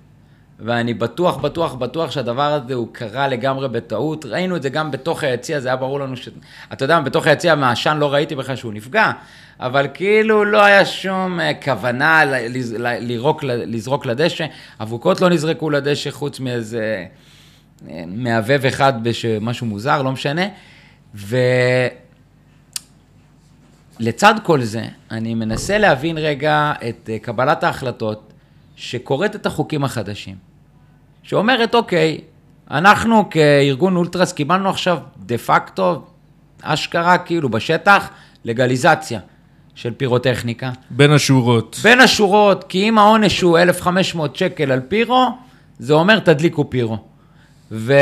ואני בטוח, בטוח, בטוח שהדבר הזה הוא קרה לגמרי בטעות. ראינו את זה גם בתוך היציע, זה היה ברור לנו ש... אתה יודע, בתוך היציע מהעשן לא ראיתי בכלל שהוא נפגע, אבל כאילו לא היה שום אה, כוונה לירוק, לזרוק לדשא. אבוקות לא נזרקו לדשא חוץ מאיזה אה, מהבהב אחד במשהו מוזר, לא משנה. ולצד כל זה, אני מנסה להבין רגע את אה, קבלת ההחלטות שקוראת את החוקים החדשים. שאומרת, אוקיי, אנחנו כארגון אולטרס קיבלנו עכשיו דה פקטו, אשכרה כאילו בשטח, לגליזציה של פירוטכניקה. בין השורות. בין השורות, כי אם העונש הוא 1,500 שקל על פירו, זה אומר תדליקו פירו. ו...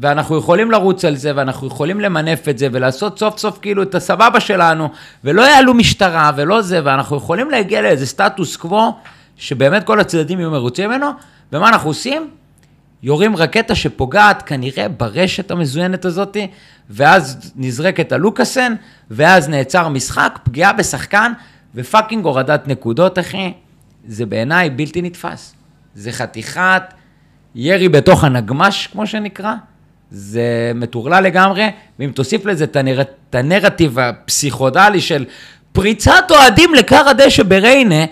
ואנחנו יכולים לרוץ על זה, ואנחנו יכולים למנף את זה, ולעשות סוף סוף כאילו את הסבבה שלנו, ולא יעלו משטרה ולא זה, ואנחנו יכולים להגיע לאיזה סטטוס קוו, שבאמת כל הצדדים יהיו מרוצים ממנו, ומה אנחנו עושים? יורים רקטה שפוגעת כנראה ברשת המזוינת הזאתי, ואז נזרקת הלוקאסן, ואז נעצר משחק, פגיעה בשחקן, ופאקינג הורדת נקודות, אחי. זה בעיניי בלתי נתפס. זה חתיכת ירי בתוך הנגמש, כמו שנקרא. זה מטורלל לגמרי, ואם תוסיף לזה את. את הנרטיב הפסיכודלי של פריצת אוהדים לכר הדשא בריינה,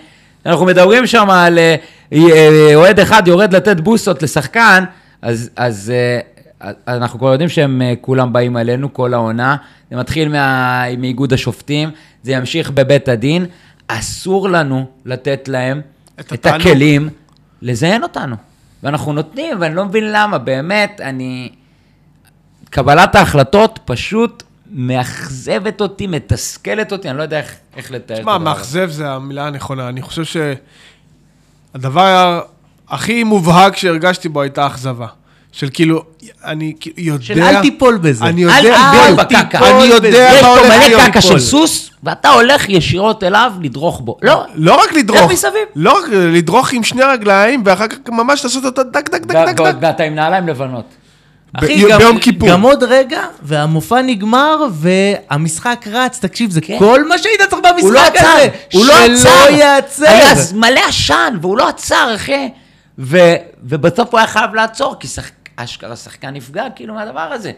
אנחנו מדברים שם על אה, אוהד אחד יורד לתת בוסות לשחקן, אז, אז אה, אנחנו כבר יודעים שהם כולם באים עלינו כל העונה. זה מתחיל מה, מאיגוד השופטים, זה ימשיך בבית הדין. אסור לנו לתת להם את, את הכלים לזיין אותנו. ואנחנו נותנים, ואני לא מבין למה, באמת, אני... קבלת ההחלטות פשוט מאכזבת אותי, מתסכלת אותי, אני לא יודע איך, איך לתאר את הדבר הזה. תשמע, מאכזב זה המילה הנכונה. אני חושב שהדבר הכי מובהק שהרגשתי בו הייתה אכזבה. של כאילו, אני יודע... של אל תיפול בזה. אני יודע, אל תיפול אני יודע מה הולך להיות. יש פה מלא קקה של סוס, ואתה הולך ישירות אליו לדרוך בו. לא. לא רק לדרוך. לך מסביב. לא רק לדרוך עם שני רגליים, ואחר כך ממש לעשות אותו דק, דק, דק, דק, דק. ואתה עם נעליים לבנות. אחי, גם, ביום כיפור. גם עוד רגע, והמופע נגמר, והמשחק רץ. תקשיב, זה כן. כל מה שהיית צריך במשחק הוא לא הזה. הוא לא עצר. שלא ייעצר. היה מלא עשן, והוא לא עצר, אחי. ו, ובסוף הוא היה חייב לעצור, כי שח, אשכרה שחקן נפגע, כאילו, מהדבר הזה.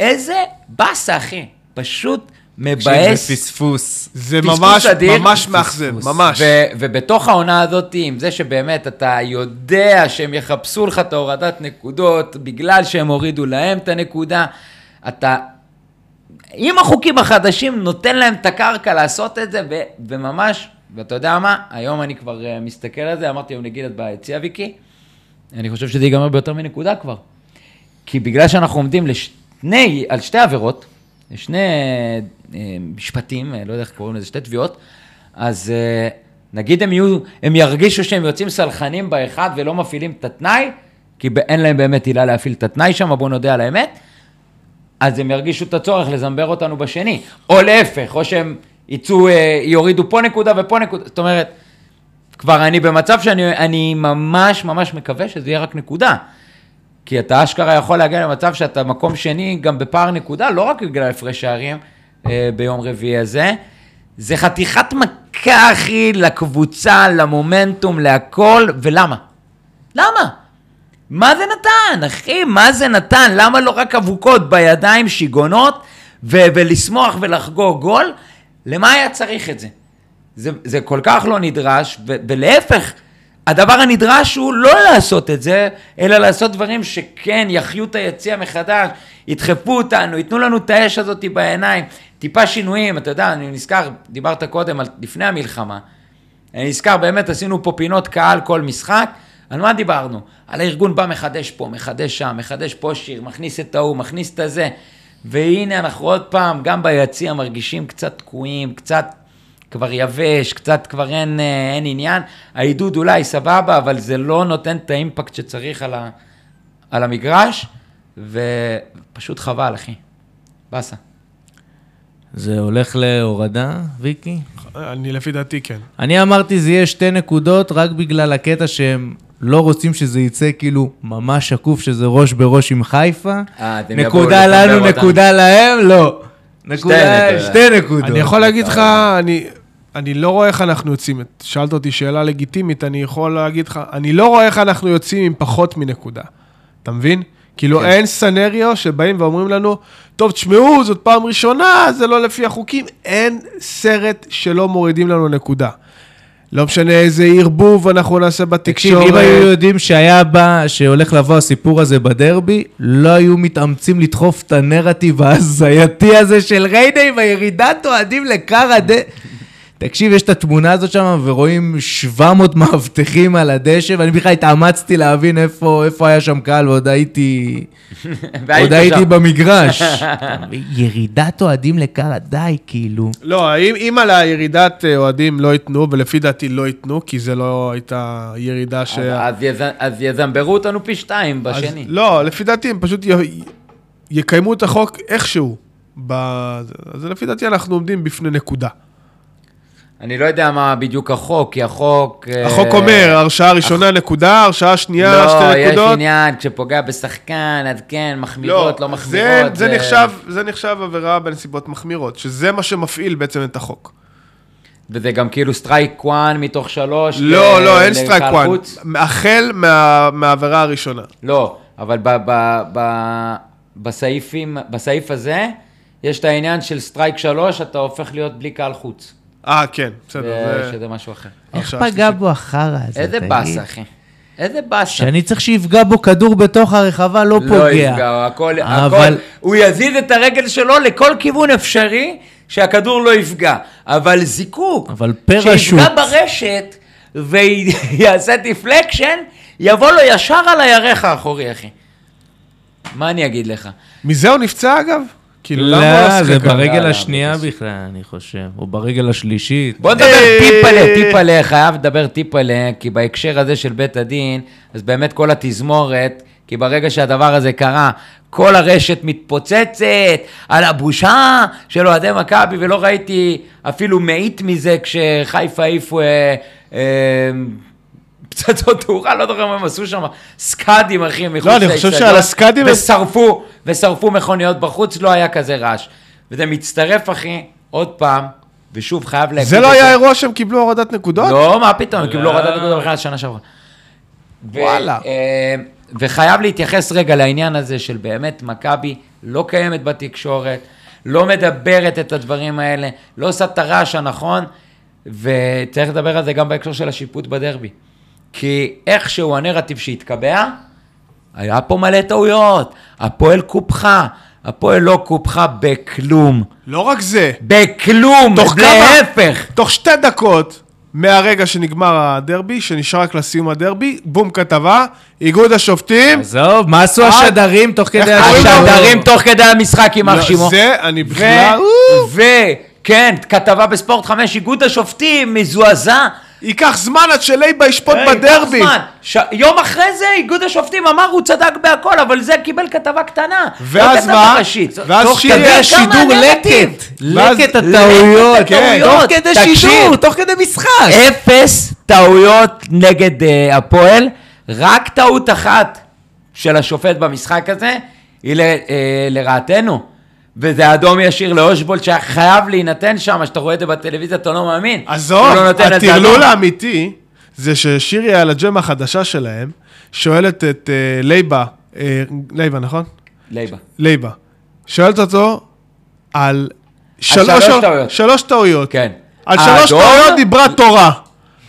איזה באסה, אחי. פשוט מבאס. זה פספוס. זה ממש, אדיר. ממש מאכזב, ממש. ו- ובתוך העונה הזאת, עם זה שבאמת אתה יודע שהם יחפשו לך את ההורדת נקודות, בגלל שהם הורידו להם את הנקודה, אתה עם החוקים החדשים נותן להם את הקרקע לעשות את זה, ו- וממש, ואתה יודע מה, היום אני כבר uh, מסתכל על זה, אמרתי היום נגיד את ביציע ויקי, אני חושב שזה ייגמר ביותר מנקודה כבר. כי בגלל שאנחנו עומדים לשני, על שתי עבירות, שני משפטים, אה, לא יודע איך קוראים לזה, שתי תביעות, אז אה, נגיד הם, יהיו, הם ירגישו שהם יוצאים סלחנים באחד ולא מפעילים את התנאי, כי אין להם באמת עילה להפעיל את התנאי שם, בואו נודה על האמת, אז הם ירגישו את הצורך לזמבר אותנו בשני, או להפך, או שהם יצאו, יורידו פה נקודה ופה נקודה, זאת אומרת, כבר אני במצב שאני ממש ממש מקווה שזה יהיה רק נקודה. כי אתה אשכרה יכול להגיע למצב שאתה מקום שני גם בפער נקודה, לא רק בגלל הפרש שערים אה, ביום רביעי הזה. זה חתיכת מכה, אחי, לקבוצה, למומנטום, להכל, ולמה? למה? מה זה נתן, אחי? מה זה נתן? למה לא רק אבוקות בידיים, שיגונות, ו- ולשמוח ולחגוג גול? למה היה צריך את זה? זה, זה כל כך לא נדרש, ו- ולהפך, הדבר הנדרש הוא לא לעשות את זה, אלא לעשות דברים שכן יחיו את היציע מחדש, ידחפו אותנו, ייתנו לנו את האש הזאת בעיניים, טיפה שינויים, אתה יודע, אני נזכר, דיברת קודם על לפני המלחמה, אני נזכר, באמת עשינו פה פינות קהל כל משחק, על מה דיברנו? על הארגון בא מחדש פה, מחדש שם, מחדש פה שיר, מכניס את ההוא, מכניס את הזה, והנה אנחנו עוד פעם, גם ביציע מרגישים קצת תקועים, קצת כבר יבש, קצת כבר אין, אה, אין עניין. העידוד אולי סבבה, אבל זה לא נותן את האימפקט שצריך על, ה, על המגרש, ופשוט חבל, אחי. באסה. זה הולך להורדה, ויקי? אני לפי דעתי כן. אני אמרתי זה יהיה שתי נקודות רק בגלל הקטע שהם לא רוצים שזה יצא כאילו ממש שקוף, שזה ראש בראש עם חיפה. אה, אתם נקודה לנו, אותם. נקודה להם, לא. נקודה, נקודות. שתי נקודות. אני יכול להגיד לך, אני, אני לא רואה איך אנחנו יוצאים. שאלת אותי שאלה לגיטימית, אני יכול להגיד לך, אני לא רואה איך אנחנו יוצאים עם פחות מנקודה. אתה מבין? כאילו כן. אין סנריו שבאים ואומרים לנו, טוב, תשמעו, זאת פעם ראשונה, זה לא לפי החוקים. אין סרט שלא מורידים לנו נקודה. לא משנה איזה ערבוב אנחנו נעשה תקשיב, בתקשורת. אם היו יודעים שהיה בא, שהולך לבוא הסיפור הזה בדרבי, לא היו מתאמצים לדחוף את הנרטיב ההזייתי הזה של ריינה עם הירידת אוהדים לקר הד... תקשיב, יש את התמונה הזאת שם, ורואים 700 מאבטחים על הדשא, ואני בכלל התאמצתי להבין איפה, איפה היה שם קהל, ועוד הייתי... עוד הייתי שם. במגרש. ירידת אוהדים לקר, די, כאילו. לא, אם, אם על הירידת אה, אוהדים לא ייתנו, ולפי דעתי לא ייתנו, כי זה לא הייתה ירידה ש... אז- אז יז- אז יזמברו אותנו פי שתיים אז- בשני. לא, לפי דעתי הם פשוט י... יקיימו את החוק איכשהו. ב... אז לפי דעתי אנחנו עומדים בפני נקודה. אני לא יודע מה בדיוק החוק, כי החוק... אה, החוק אומר, הרשעה ראשונה נקודה, הרשעה שנייה לא, שתי יש נקודות. עניין, כשפוגע בשחקן, אז כן, מחמירות, לא זה, מחמירות. זה, נחשב, זה נחשב עבירה בנסיבות מחמירות, שזה מה שמפעיל בעצם את החוק. וזה גם כאילו strike 1 מתוך שלוש. לא, ל- לא, אין strike one. חוץ. החל מה, מהעבירה הראשונה. לא, אבל ב, ב, ב, בסעיפים, בסעיף הזה, יש את העניין של strike 3, אתה הופך להיות בלי קהל חוץ. אה, כן, בסדר. שזה משהו אחר. איך פגע. בו החרא הזה, איזה? באסה, אחי. איזה באסה. שאני צריך שיפגע בו כדור בתוך הרחבה, לא לא פוגע. יפגע, הכל, אבל- הכל, הוא יזיז את הרגל שלו לכל כיוון אפשרי, שהכדור לא יפגע. אבל זיקוק, אבל פרשוט. שיפגע ברשת ויעשה deflection, יבוא לו ישר על הירך האחורי, אחי. מה אני אגיד לך? מזה הוא נפצע אגב? כאילו, למה הוא לא, לא זה שיחק? ברגל לא, השנייה לא, בכלל, אני חושב. או ברגל השלישית. בוא נדבר אה. טיפלה, טיפלה, חייב לדבר טיפלה, כי בהקשר הזה של בית הדין, אז באמת כל התזמורת, כי ברגע שהדבר הזה קרה, כל הרשת מתפוצצת על הבושה של אוהדי מכבי, ולא ראיתי אפילו מאית מזה כשחיפה העיפו אה, אה, פצצות תאורה, לא זוכר מה הם עשו שם, סקאדים, אחי, מחוץ לא, אני חושב לאצטדיון, שעל הסקאדים ושרפו, ושרפו מכוניות בחוץ, לא היה כזה רעש. וזה מצטרף, אחי, עוד פעם, ושוב, חייב להגיד... זה לא היה אירוע שהם קיבלו הורדת נקודות? לא, מה פתאום, הם קיבלו לא. הורדת נקודות בכלל שנה שעברה. וואלה. אה, וחייב להתייחס רגע לעניין הזה של באמת מכבי לא קיימת בתקשורת, לא מדברת את הדברים האלה, לא עושה את הרעש הנכון, וצריך לדבר על זה גם בהקשר של השיפוט בדרבי. כי איכשהו הנרטיב שהתקבע, היה פה מלא טעויות, הפועל קופחה, הפועל לא קופחה בכלום. לא רק זה, בכלום, תוך כמה? להפך. תוך שתי דקות מהרגע שנגמר הדרבי, שנשאר רק לסיום הדרבי, בום כתבה, איגוד השופטים. עזוב, מה עשו אה, השדרים תוך כדי? השידור? השדרים תוך כדי המשחק, יימח לא, שמו. זה, אני בכלל... ו... כן, כתבה בספורט 5, איגוד השופטים, מזועזע. ייקח זמן עד שלייבה ישפוט היי, בדרבי. קח זמן. ש... יום אחרי זה, איגוד השופטים אמר, הוא צדק בהכל, אבל זה קיבל כתבה קטנה. ואז לא מה? ראשית. ואז תוך שירי כדי השידור? לקט. לקט הטעויות. הטעויות. תוך כדי תקשיב. שידור, תוך כדי משחק. אפס טעויות נגד uh, הפועל, רק טעות אחת של השופט במשחק הזה, היא ל, uh, לרעתנו. וזה אדום ישיר לאושבולט שהיה חייב להינתן שם, שאתה רואה את זה בטלוויזיה, אתה לא מאמין. עזוב, לא הטרלול. האמיתי זה ששירי על הג'ם החדשה שלהם, שואלת את אה, לייבה, אה, לייבה, נכון? לייבה. לייבה. שואלת אותו על שלוש טעויות. שלוש טעויות. כן. על שלוש? טעויות דיברה תורה.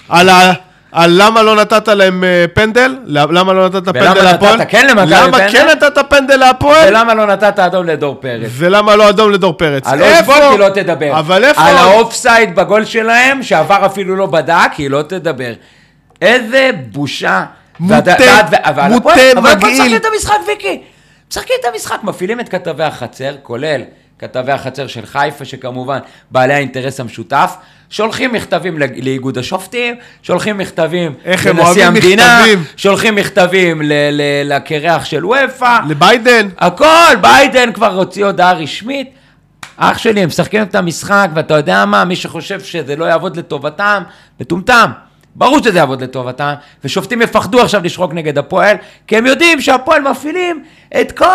על ה... על למה לא נתת להם אה, פנדל, למה לא נתת ולמה פנדל נתת להפועל, כן למכבי למה פנדל? כן נתת פנדל להפועל, ולמה לא נתת אדום לדור פרץ? ולמה לא אדום לדור פרץ. על היא לא תדבר. אבל איפה? על האופסייד בגול שלהם, שעבר אפילו לא בדק, היא לא תדבר. איזה בושה. מוטה, מוטה, הפועל- אבל מגעיל. משחקים את המשחק, ויקי. משחקים את המשחק, מפעילים את כתבי החצר, כולל כתבי החצר של חיפה, שכמובן בעלי האינטרס המשותף, שולחים מכתבים לאיגוד השופטים, שולחים מכתבים לנשיא המדינה, מכתבים. שולחים מכתבים לקרח של וופא, לביידן. הכל, ביידן כבר הוציא הודעה רשמית. אח שלי, הם משחקים את המשחק, ואתה יודע מה, מי שחושב שזה לא יעבוד לטובתם, מטומטם. ברור שזה יעבוד לטובתם, ושופטים יפחדו עכשיו לשחוק נגד הפועל, כי הם יודעים שהפועל מפעילים את כל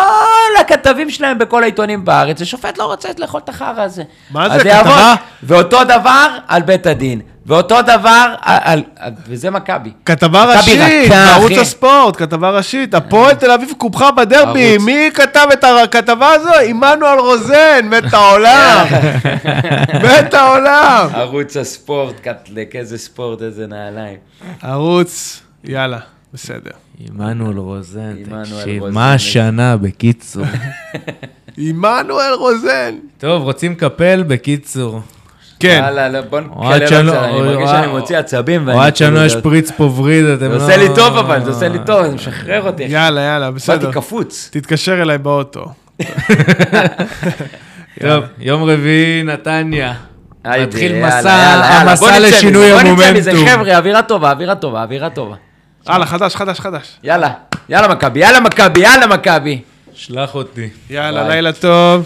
הכתבים שלהם בכל העיתונים בארץ, ושופט לא רוצה לאכול את החרא הזה. מה זה, יעבוד. כתבה? ואותו דבר על בית הדין. ואותו דבר, על, על, וזה מכבי. כתבה ראשית, בערוץ. הספורט, כתבה ראשית. הפועל תל אביב קופחה בדרבי. מי כתב את הכתבה הזו? עמנואל רוזן, מת העולם. מת העולם. ערוץ הספורט, קטלק, איזה ספורט, איזה נעליים. ערוץ, יאללה, בסדר. עמנואל רוזן, תקשיב. מה השנה, בקיצור. עמנואל רוזן. טוב, רוצים קפל? בקיצור. כן. יאללה, לא, בוא נקלל שלנו- זה, אני אוי, מרגיש. שאני מוציא עצבים. אוהד כאילו- שלנו יש פריץ פה וריד, אתם זה לא... עושה לי טוב אבל, זה עושה לי טוב, זה משחרר אותי. יאללה, יאללה, בסדר. באתי קפוץ. תתקשר אליי באוטו. טוב, יום רביעי, נתניה. מתחיל יאללה, מסע, יאללה, יאללה, המסע לשינוי בוא נצא מזה, המומנטום. חבר'ה, אווירה טובה, אווירה טובה, אווירה טובה. הלאה, חדש, חדש, חדש. יאללה, יאללה מכבי, יאללה מכבי, יאללה מכבי. שלח אותי. יאללה. לילה טוב.